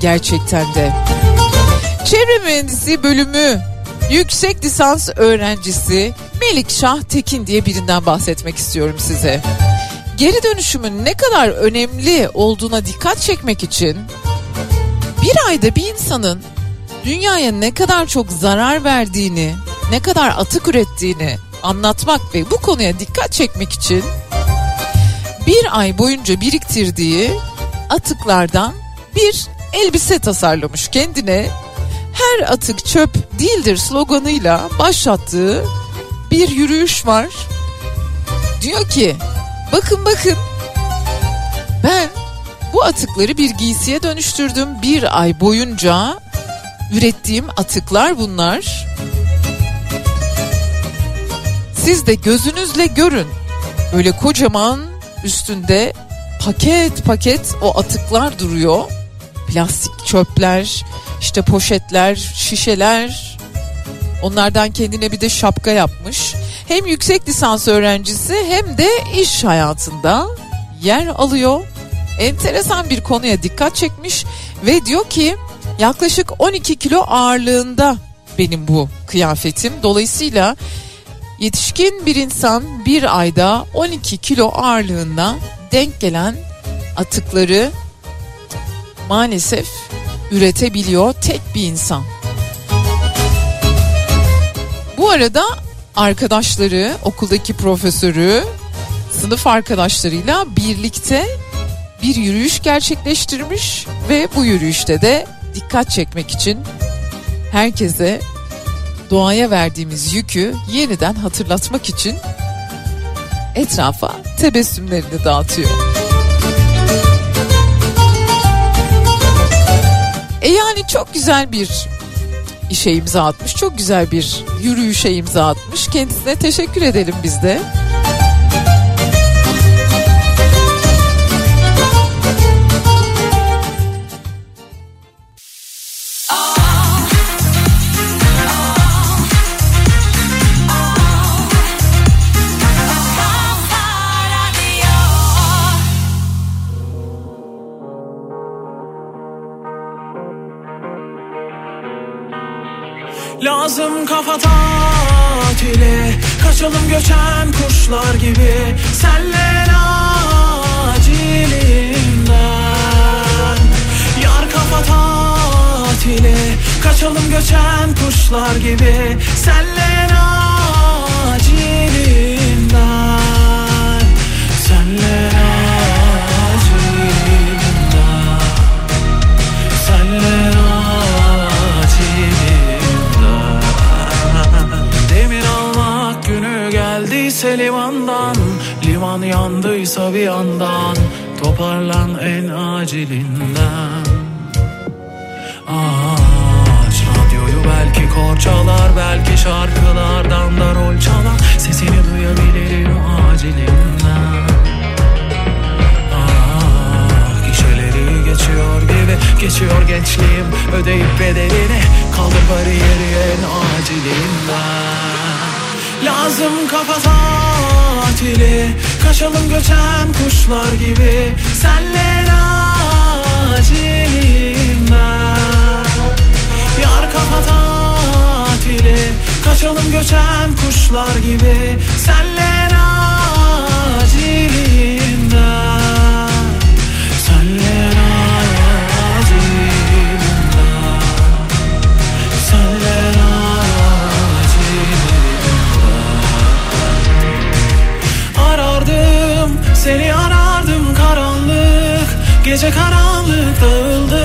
Gerçekten de. Çevre mühendisi bölümü yüksek lisans öğrencisi Melik Şah Tekin diye birinden bahsetmek istiyorum size. Geri dönüşümün ne kadar önemli olduğuna dikkat çekmek için bir ayda bir insanın dünyaya ne kadar çok zarar verdiğini, ne kadar atık ürettiğini anlatmak ve bu konuya dikkat çekmek için bir ay boyunca biriktirdiği atıklardan bir elbise tasarlamış kendine. Her atık çöp değildir sloganıyla başlattığı bir yürüyüş var. Diyor ki bakın bakın ben bu atıkları bir giysiye dönüştürdüm. Bir ay boyunca ürettiğim atıklar bunlar. Siz de gözünüzle görün. Böyle kocaman üstünde paket paket o atıklar duruyor. Plastik çöpler, işte poşetler, şişeler. Onlardan kendine bir de şapka yapmış. Hem yüksek lisans öğrencisi hem de iş hayatında yer alıyor. Enteresan bir konuya dikkat çekmiş ve diyor ki yaklaşık 12 kilo ağırlığında benim bu kıyafetim. Dolayısıyla yetişkin bir insan bir ayda 12 kilo ağırlığına denk gelen atıkları maalesef üretebiliyor tek bir insan. Bu arada arkadaşları, okuldaki profesörü, sınıf arkadaşlarıyla birlikte bir yürüyüş gerçekleştirmiş ve bu yürüyüşte de dikkat çekmek için herkese doğaya verdiğimiz yükü yeniden hatırlatmak için etrafa tebessümlerini dağıtıyor. Yani çok güzel bir işe imza atmış. Çok güzel bir yürüyüşe imza atmış. Kendisine teşekkür edelim biz de. Lazım kafa tatili Kaçalım göçen kuşlar gibi. Senle acilinden. Yar kafa tatili Kaçalım göçen kuşlar gibi. Senle yandıysa bir yandan Toparlan en acilinden. Aç radyoyu belki korçalar Belki şarkılardan da rol çalar Sesini duyabilirim acilinden. Ah gişeleri geçiyor gibi Geçiyor gençliğim ödeyip bedelini Kaldım bariyeri en acilinden. Lazım kafa tatili Kaçalım göçen kuşlar gibi. Senle acilinden Yar kafa tatili Kaçalım göçen kuşlar gibi. Senle acilinden seni arardım karanlık Gece karanlık dağıldı.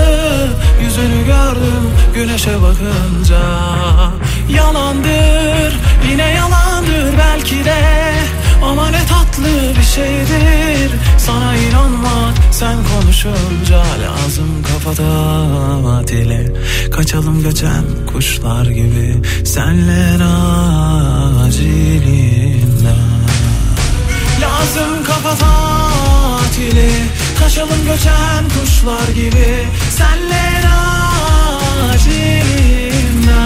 Yüzünü gördüm güneşe bakınca. Yalandır yine yalandır belki de. Ama ne tatlı bir şeydir. Sana inanmak sen konuşunca Lazım kafada dile Kaçalım göçen kuşlar gibi Senle acilinden Lazım kafa tatili Kaçalım göçen kuşlar gibi. Senle acilinden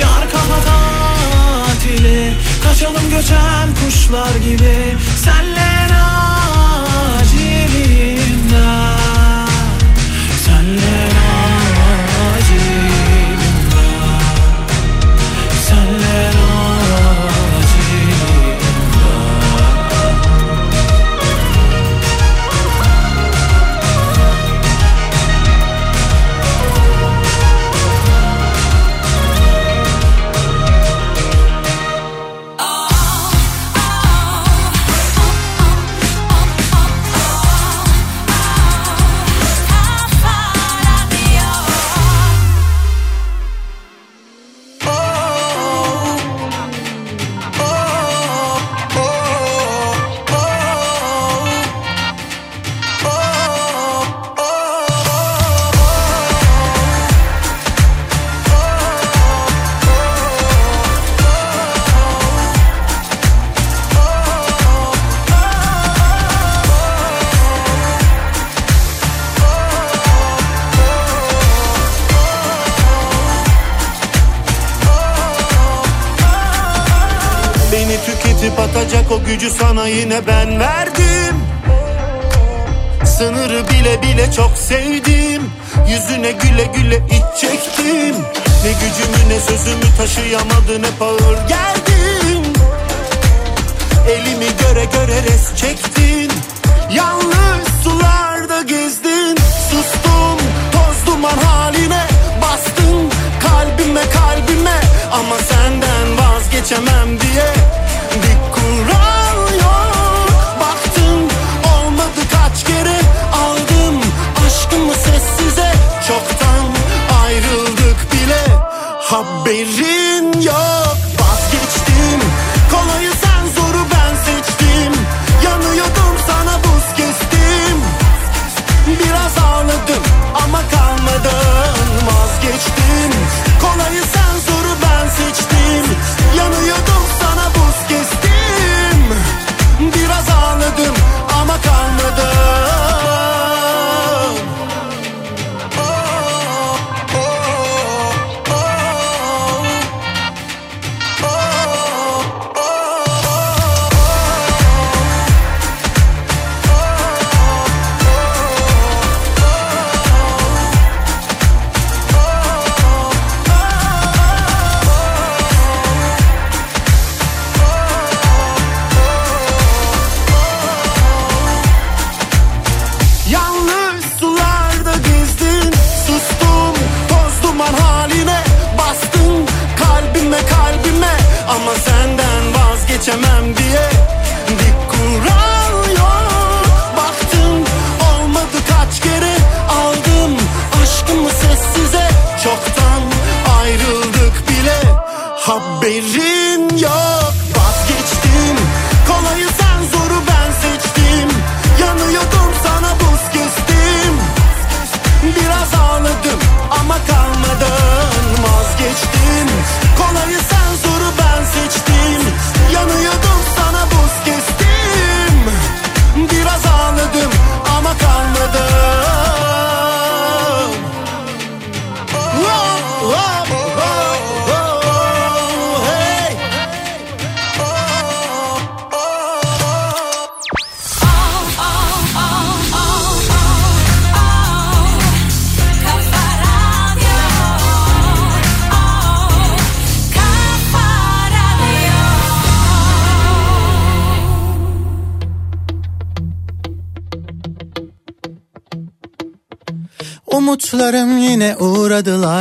Yar kafa tatili Kaçalım göçen kuşlar gibi. Senle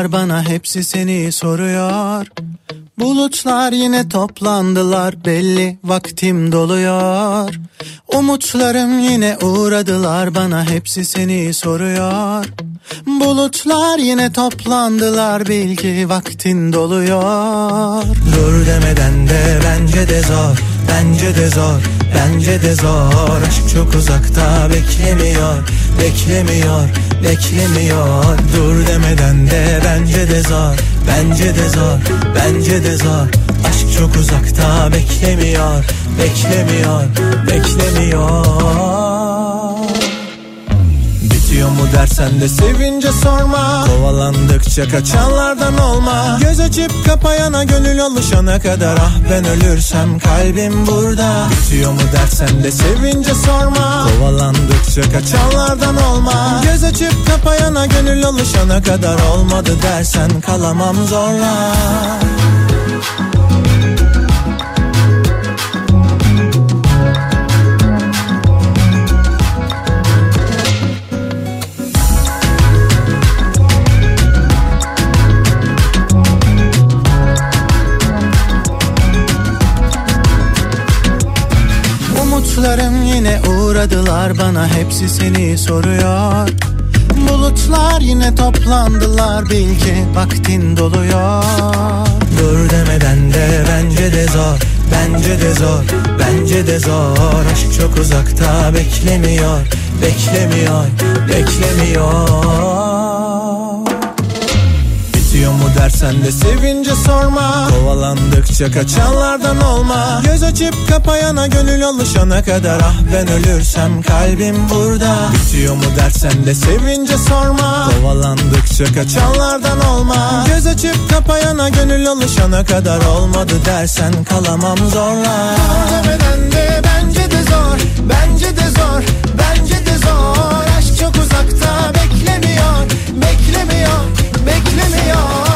bana hepsi seni soruyor. Bulutlar yine toplandılar belli vaktim doluyor. Umutlarım yine uğradılar bana hepsi seni soruyor. Bulutlar yine toplandılar bil ki vaktin doluyor. Dur demeden de bence de zor, bence de zor, bence de zor. Aşk çok uzakta beklemiyor, beklemiyor, beklemiyor. Dur demeden de bence de zor, bence de zor, bence de zor. Aşk çok uzakta beklemiyor, beklemiyor, beklemiyor. Bitiyor mu dersen de sevince sorma. Kovalandıkça kaçanlardan olma. Göz açıp kapayana gönül alışana kadar. Ah ben ölürsem kalbim burada. Bitiyor mu dersen de sevince sorma. Kovalandıkça kaçanlardan olma. Göz açıp kapayana gönül alışana kadar. Olmadı dersen kalamam zorla yine uğradılar bana hepsi seni soruyor. Bulutlar yine toplandılar bil ki vaktin doluyor. Dur demeden de bence de zor Bence de zor, bence de zor. Aşk çok uzakta beklemiyor Beklemiyor, beklemiyor Dersen de sevince sorma. Kovalandıkça kaçanlardan olma. Göz açıp kapayana gönül alışana kadar. Ah ben ölürsem kalbim burada. Bitiyor mu dersen de sevince sorma. Kovalandıkça kaçanlardan olma. Göz açıp kapayana gönül alışana kadar. Olmadı dersen kalamam zorla. Demeden de bence de zor Bence de zor Bence de zor. Aşk çok uzakta beklemiyor Beklemiyor Beklemiyor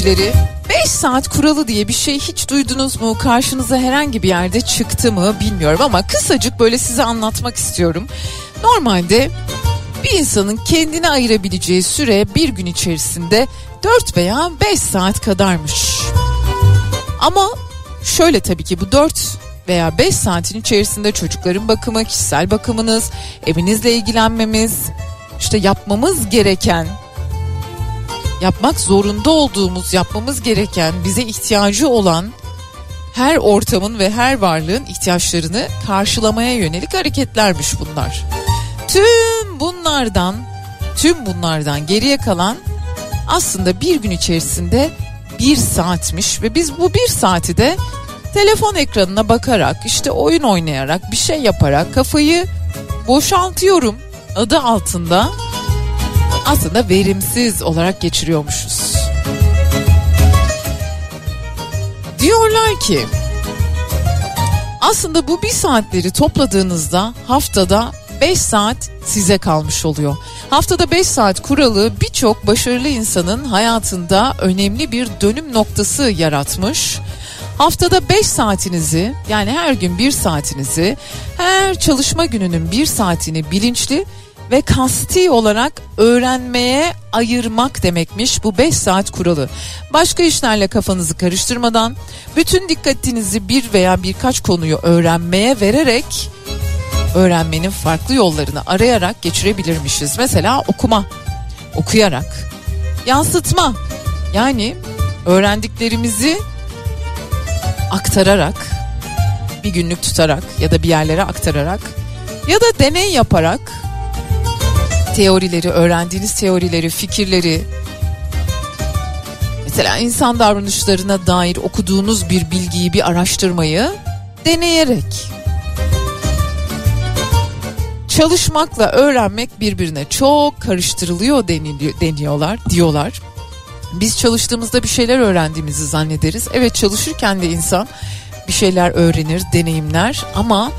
dinleyicileri 5 saat kuralı diye bir şey hiç duydunuz mu? Karşınıza herhangi bir yerde çıktı mı bilmiyorum ama kısacık böyle size anlatmak istiyorum. Normalde bir insanın kendine ayırabileceği süre bir gün içerisinde 4 veya 5 saat kadarmış. Ama şöyle tabii ki bu 4 veya 5 saatin içerisinde çocukların bakımı, kişisel bakımınız, evinizle ilgilenmemiz, işte yapmamız gereken yapmak zorunda olduğumuz, yapmamız gereken, bize ihtiyacı olan her ortamın ve her varlığın ihtiyaçlarını karşılamaya yönelik hareketlermiş bunlar. Tüm bunlardan, tüm bunlardan geriye kalan aslında bir gün içerisinde bir saatmiş ve biz bu bir saati de telefon ekranına bakarak işte oyun oynayarak bir şey yaparak kafayı boşaltıyorum adı altında aslında verimsiz olarak geçiriyormuşuz. Diyorlar ki Aslında bu bir saatleri topladığınızda haftada 5 saat size kalmış oluyor. Haftada 5 saat kuralı birçok başarılı insanın hayatında önemli bir dönüm noktası yaratmış. Haftada 5 saatinizi yani her gün 1 saatinizi her çalışma gününün 1 saatini bilinçli ve kasti olarak öğrenmeye ayırmak demekmiş bu 5 saat kuralı. Başka işlerle kafanızı karıştırmadan bütün dikkatinizi bir veya birkaç konuyu öğrenmeye vererek öğrenmenin farklı yollarını arayarak geçirebilirmişiz. Mesela okuma, okuyarak, yansıtma yani öğrendiklerimizi aktararak, bir günlük tutarak ya da bir yerlere aktararak ya da deney yaparak teorileri, öğrendiğiniz teorileri, fikirleri mesela insan davranışlarına dair okuduğunuz bir bilgiyi, bir araştırmayı deneyerek çalışmakla öğrenmek birbirine çok karıştırılıyor deniliyor, deniyorlar, diyorlar. Biz çalıştığımızda bir şeyler öğrendiğimizi zannederiz. Evet çalışırken de insan bir şeyler öğrenir, deneyimler ama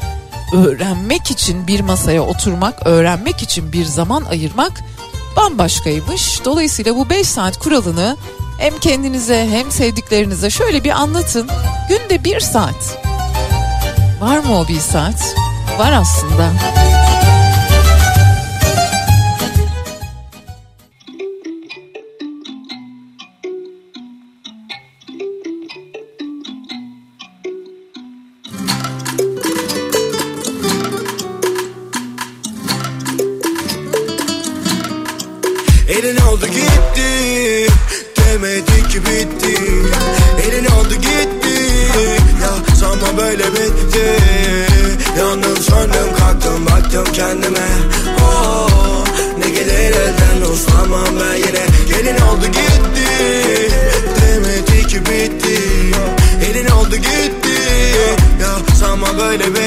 öğrenmek için bir masaya oturmak, öğrenmek için bir zaman ayırmak bambaşkaymış. Dolayısıyla bu 5 saat kuralını hem kendinize hem sevdiklerinize şöyle bir anlatın. Günde bir saat. Var mı o bir saat? Var aslında. Bitti. Yandım söndüm kalktım baktım kendime. Oh, Ne gelir elden uslanmam ben yine. Gelin oldu gitti. Demedi ki bitti. Elin oldu gitti. Ya sanma böyle bitti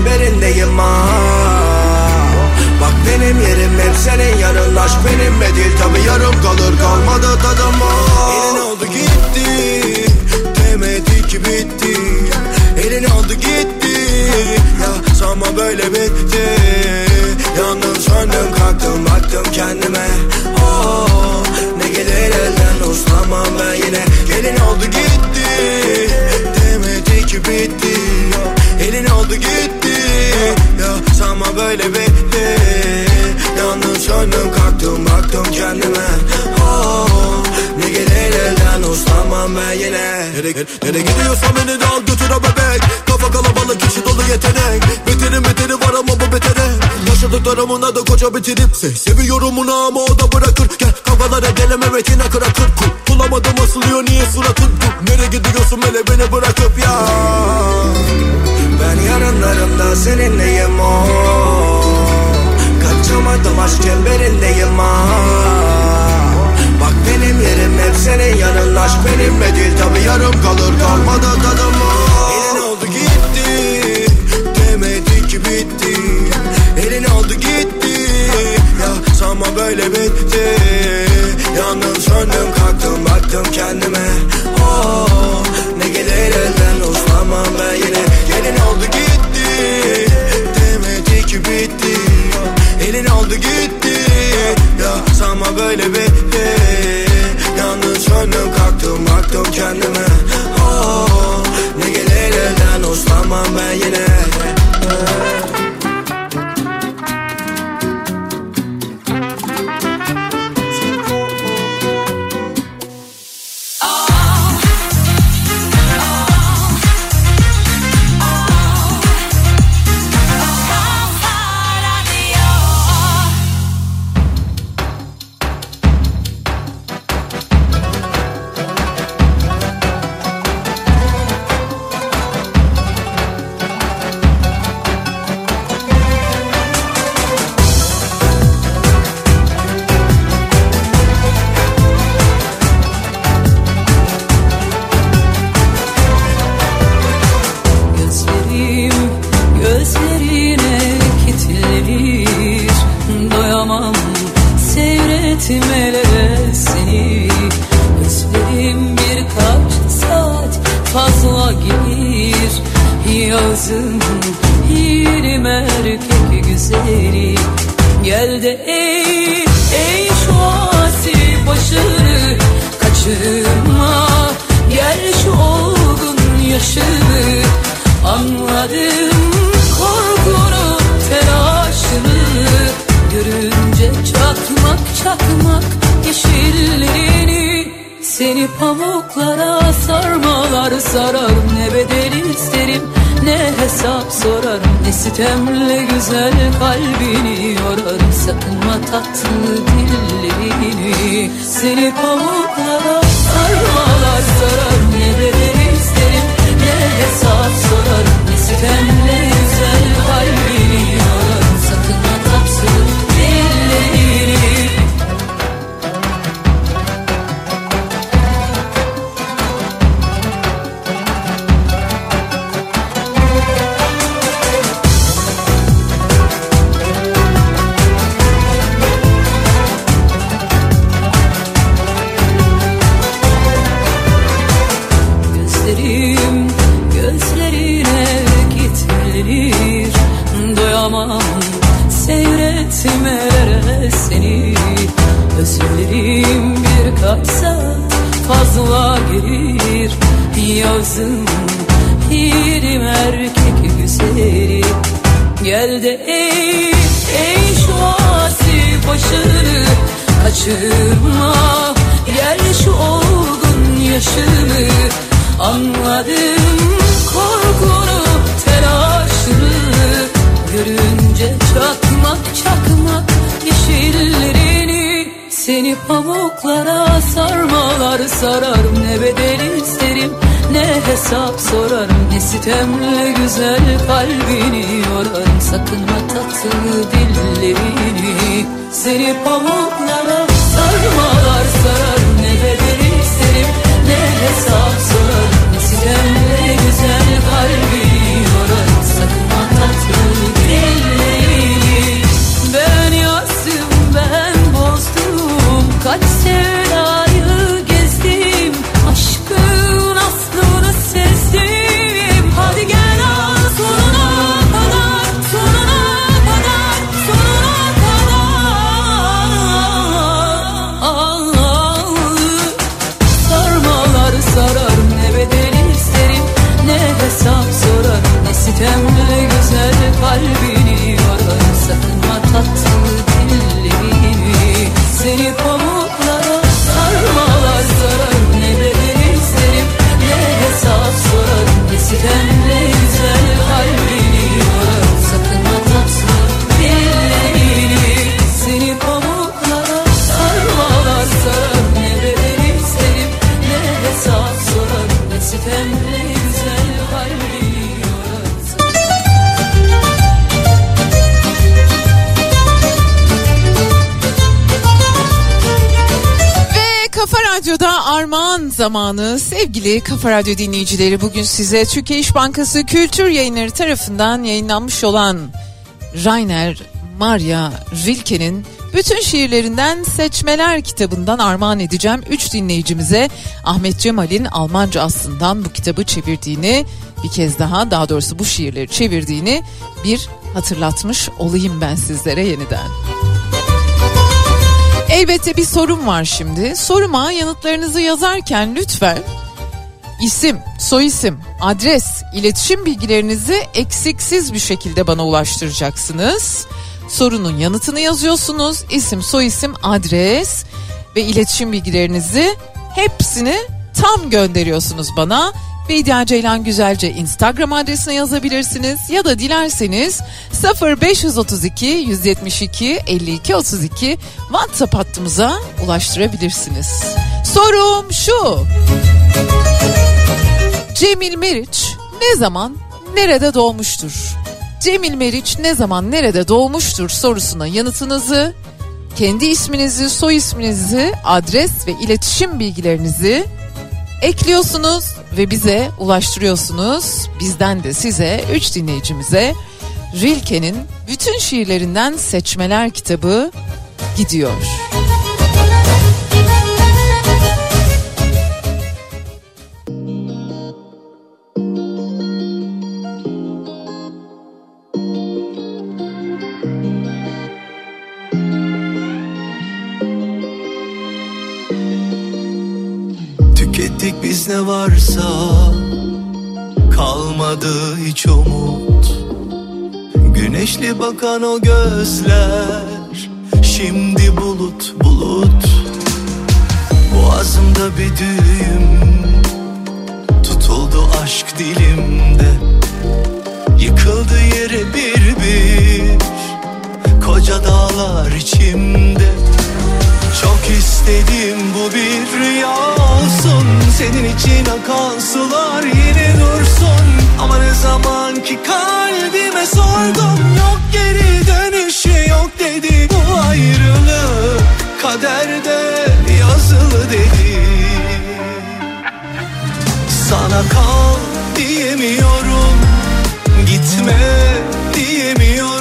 çemberindeyim ah. Bak benim yerim hep senin yanın Aşk benimle değil tabi yarım kalır. Kalmadı tadım ah. Elin oldu gitti Demedi ki bitti. Elin oldu gitti Ya sanma böyle bitti. Yandım söndüm kalktım baktım kendime. Oh, Ne gelir elden uslanmam ben yine. Gelin oldu gitti Demedi ki bitti Elin oldu gitti. Ya sanma böyle bitti. Yandım söndüm kalktım baktım kendime. Oh, Ne gelir elden uslanmam ben yine. Nereye, nereye gidiyorsan beni de al götür bebek. Kafa kalabalık kişi dolu yetenek. Beterin beteri var ama bu betere. Yaşadıklarımın adı koca bitirip Se Seviyorum onu ama o da bırakır. Gel kafalara geleme retine kırakır Bulamadım asılıyor niye suratın? Nereye gidiyorsun hele beni bırakıp ya Ben yarınlarımda seninleyim o Kaçamadım aşk çemberindeyim ha Bak benim yerim hep senin yanın Aşk benimle değil. Tabi yarım kalır kalmadı tadım o Elin oldu gitti Demedi ki bitti. Elin oldu gitti Ya sanma böyle bitti. Yandım söndüm kalktım baktım kendime. Oh, Ne gelir elden uslanmam ben yine. Gelin oldu gitti Demedi ki bitti. Elin oldu gitti. Ya sanma böyle bitti. Yandım söndüm kalktım baktım kendime. Oh, Ne gelir elden uslanmam ben yine etmelere seni. Özlerim birkaç saat fazla gelir. Yazın yerim erkek güzeli. Gel de ey, ey şu asi başını kaçırma. Gel şu olgun yaşını anladım çakmak yeşillerini Seni pamuklara sarmalar. Sararım Ne bedel isterim ne hesap sorarım. Ne sitemle güzel kalbini yorarım. Sakınma tatlı dillerini Seni pamuklara sarmalar. Sararım Ne bedel isterim ne hesap sorarım. Ne sitemle sitemle güzel kalbini yorarım Sakınma Armağan zamanı sevgili Kafa Radyo dinleyicileri bugün size Türkiye İş Bankası Kültür Yayınları tarafından yayınlanmış olan Rainer Maria Rilke'nin bütün şiirlerinden seçmeler kitabından armağan edeceğim. Üç dinleyicimize Ahmet Cemal'in Almanca aslından bu kitabı çevirdiğini bir kez daha daha doğrusu bu şiirleri çevirdiğini bir hatırlatmış olayım ben sizlere yeniden. Elbette bir sorum var şimdi. Soruma yanıtlarınızı yazarken lütfen isim, soyisim, adres, iletişim bilgilerinizi eksiksiz bir şekilde bana ulaştıracaksınız. Sorunun yanıtını yazıyorsunuz. İsim, soyisim, adres ve iletişim bilgilerinizi hepsini tam gönderiyorsunuz bana. Beydia Ceylan Güzelce Instagram adresine yazabilirsiniz ya da dilerseniz 0532 172 52 32 WhatsApp hattımıza ulaştırabilirsiniz. Sorum şu. Cemil Meriç ne zaman nerede doğmuştur? Cemil Meriç ne zaman nerede doğmuştur sorusuna yanıtınızı, kendi isminizi, soy isminizi, adres ve iletişim bilgilerinizi ekliyorsunuz ve bize ulaştırıyorsunuz. Bizden de size 3 dinleyicimize Rilke'nin bütün şiirlerinden seçmeler kitabı gidiyor. Biz ne varsa Kalmadı hiç umut. Güneşli bakan o gözler Şimdi bulut bulut. Boğazımda bir düğüm Tutuldu aşk dilimde. Yıkıldı yere bir bir Koca dağlar içimde Çok istedim bu bir rüya olsun. Senin için akan sular yine dursun. Ama ne zaman ki kalbime sordum Yok geri dönüşü yok dedi Bu ayrılık. Kaderde yazılı dedi. Sana kal diyemiyorum Gitme diyemiyorum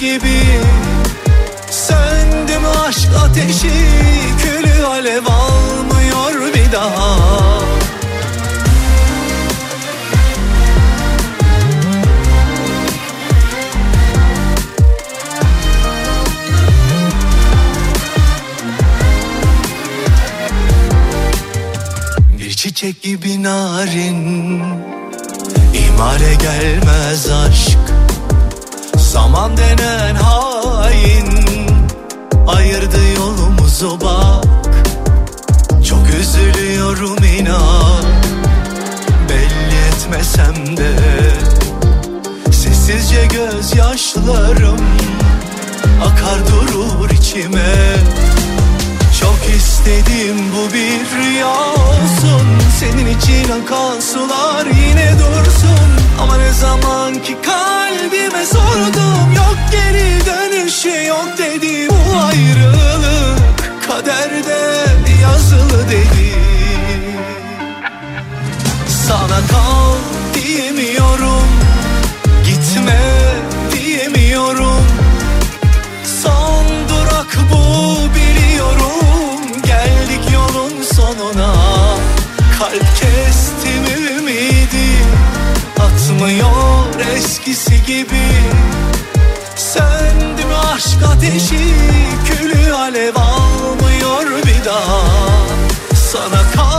gibi. Söndüm aşk ateşi Külü alev almıyor bir daha. Bir çiçek gibi narin İmale gelmez aşk Zaman denen hain Ayırdı yolumuzu bak. Çok üzülüyorum inan Belli etmesem de. Sessizce gözyaşlarım Akar durur içime. Çok istedim bu bir rüya olsun. Senin için akan sular yine dursun Ama ne zaman ki kalbime sordum Yok geri dönüşü yok dedi Bu ayrılık. Kaderde yazılı dedi. Sana kal diyemiyorum Gitme diyemiyorum. Son durak bu biliyorum. Geldik yolun sonuna. Kalp Atmıyor eskisi gibi. Söndüm aşk ateşi Külü alev almıyor bir daha. Sana kal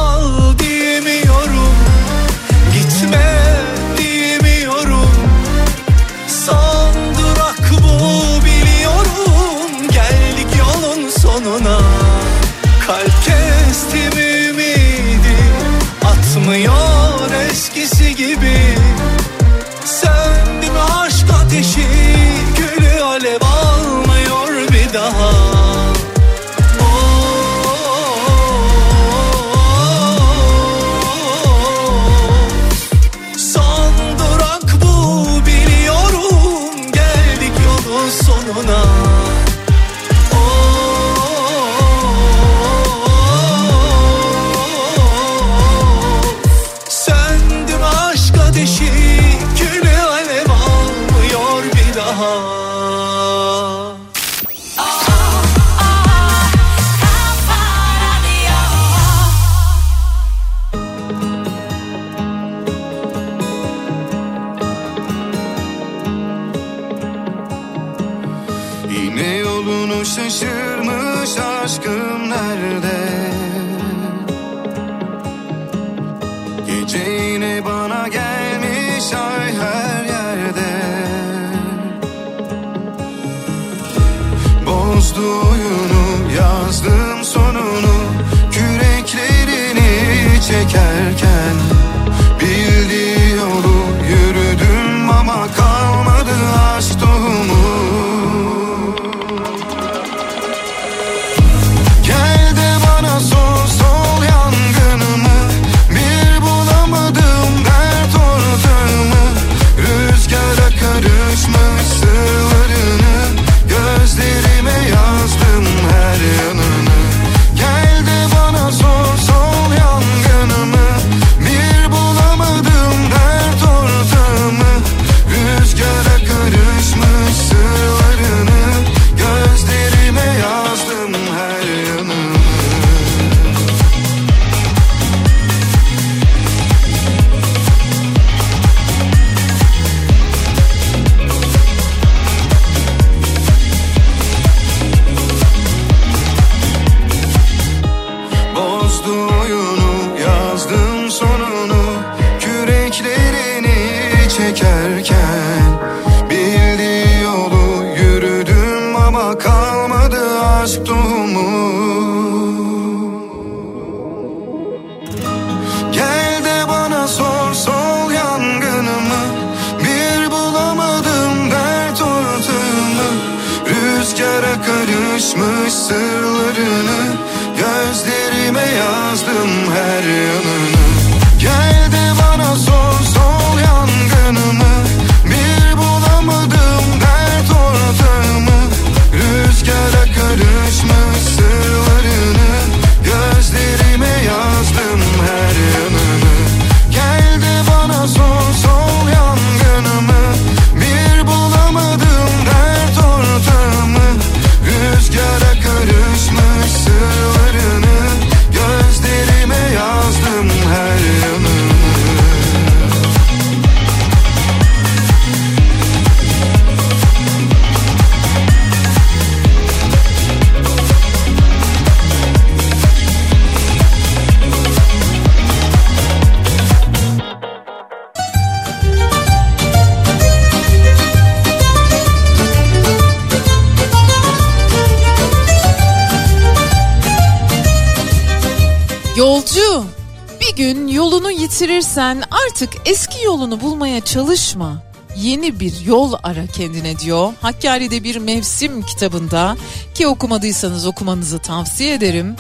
unutma yeni bir yol ara kendine diyor. Hakkari'de bir mevsim kitabında ki okumadıysanız okumanızı tavsiye ederim.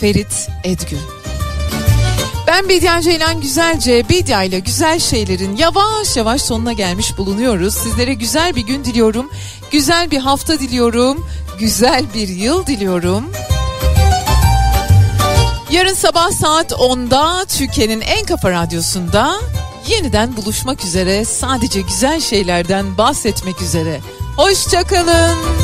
Ferit Edgün. Ben Bediye Ceylan Güzelce, Bedia ile güzel şeylerin yavaş yavaş sonuna gelmiş bulunuyoruz. Sizlere güzel bir gün diliyorum, güzel bir hafta diliyorum, güzel bir yıl diliyorum. Yarın sabah saat 10'da Türkiye'nin en kafa radyosunda Yeniden buluşmak üzere sadece güzel şeylerden bahsetmek üzere. Hoşçakalın.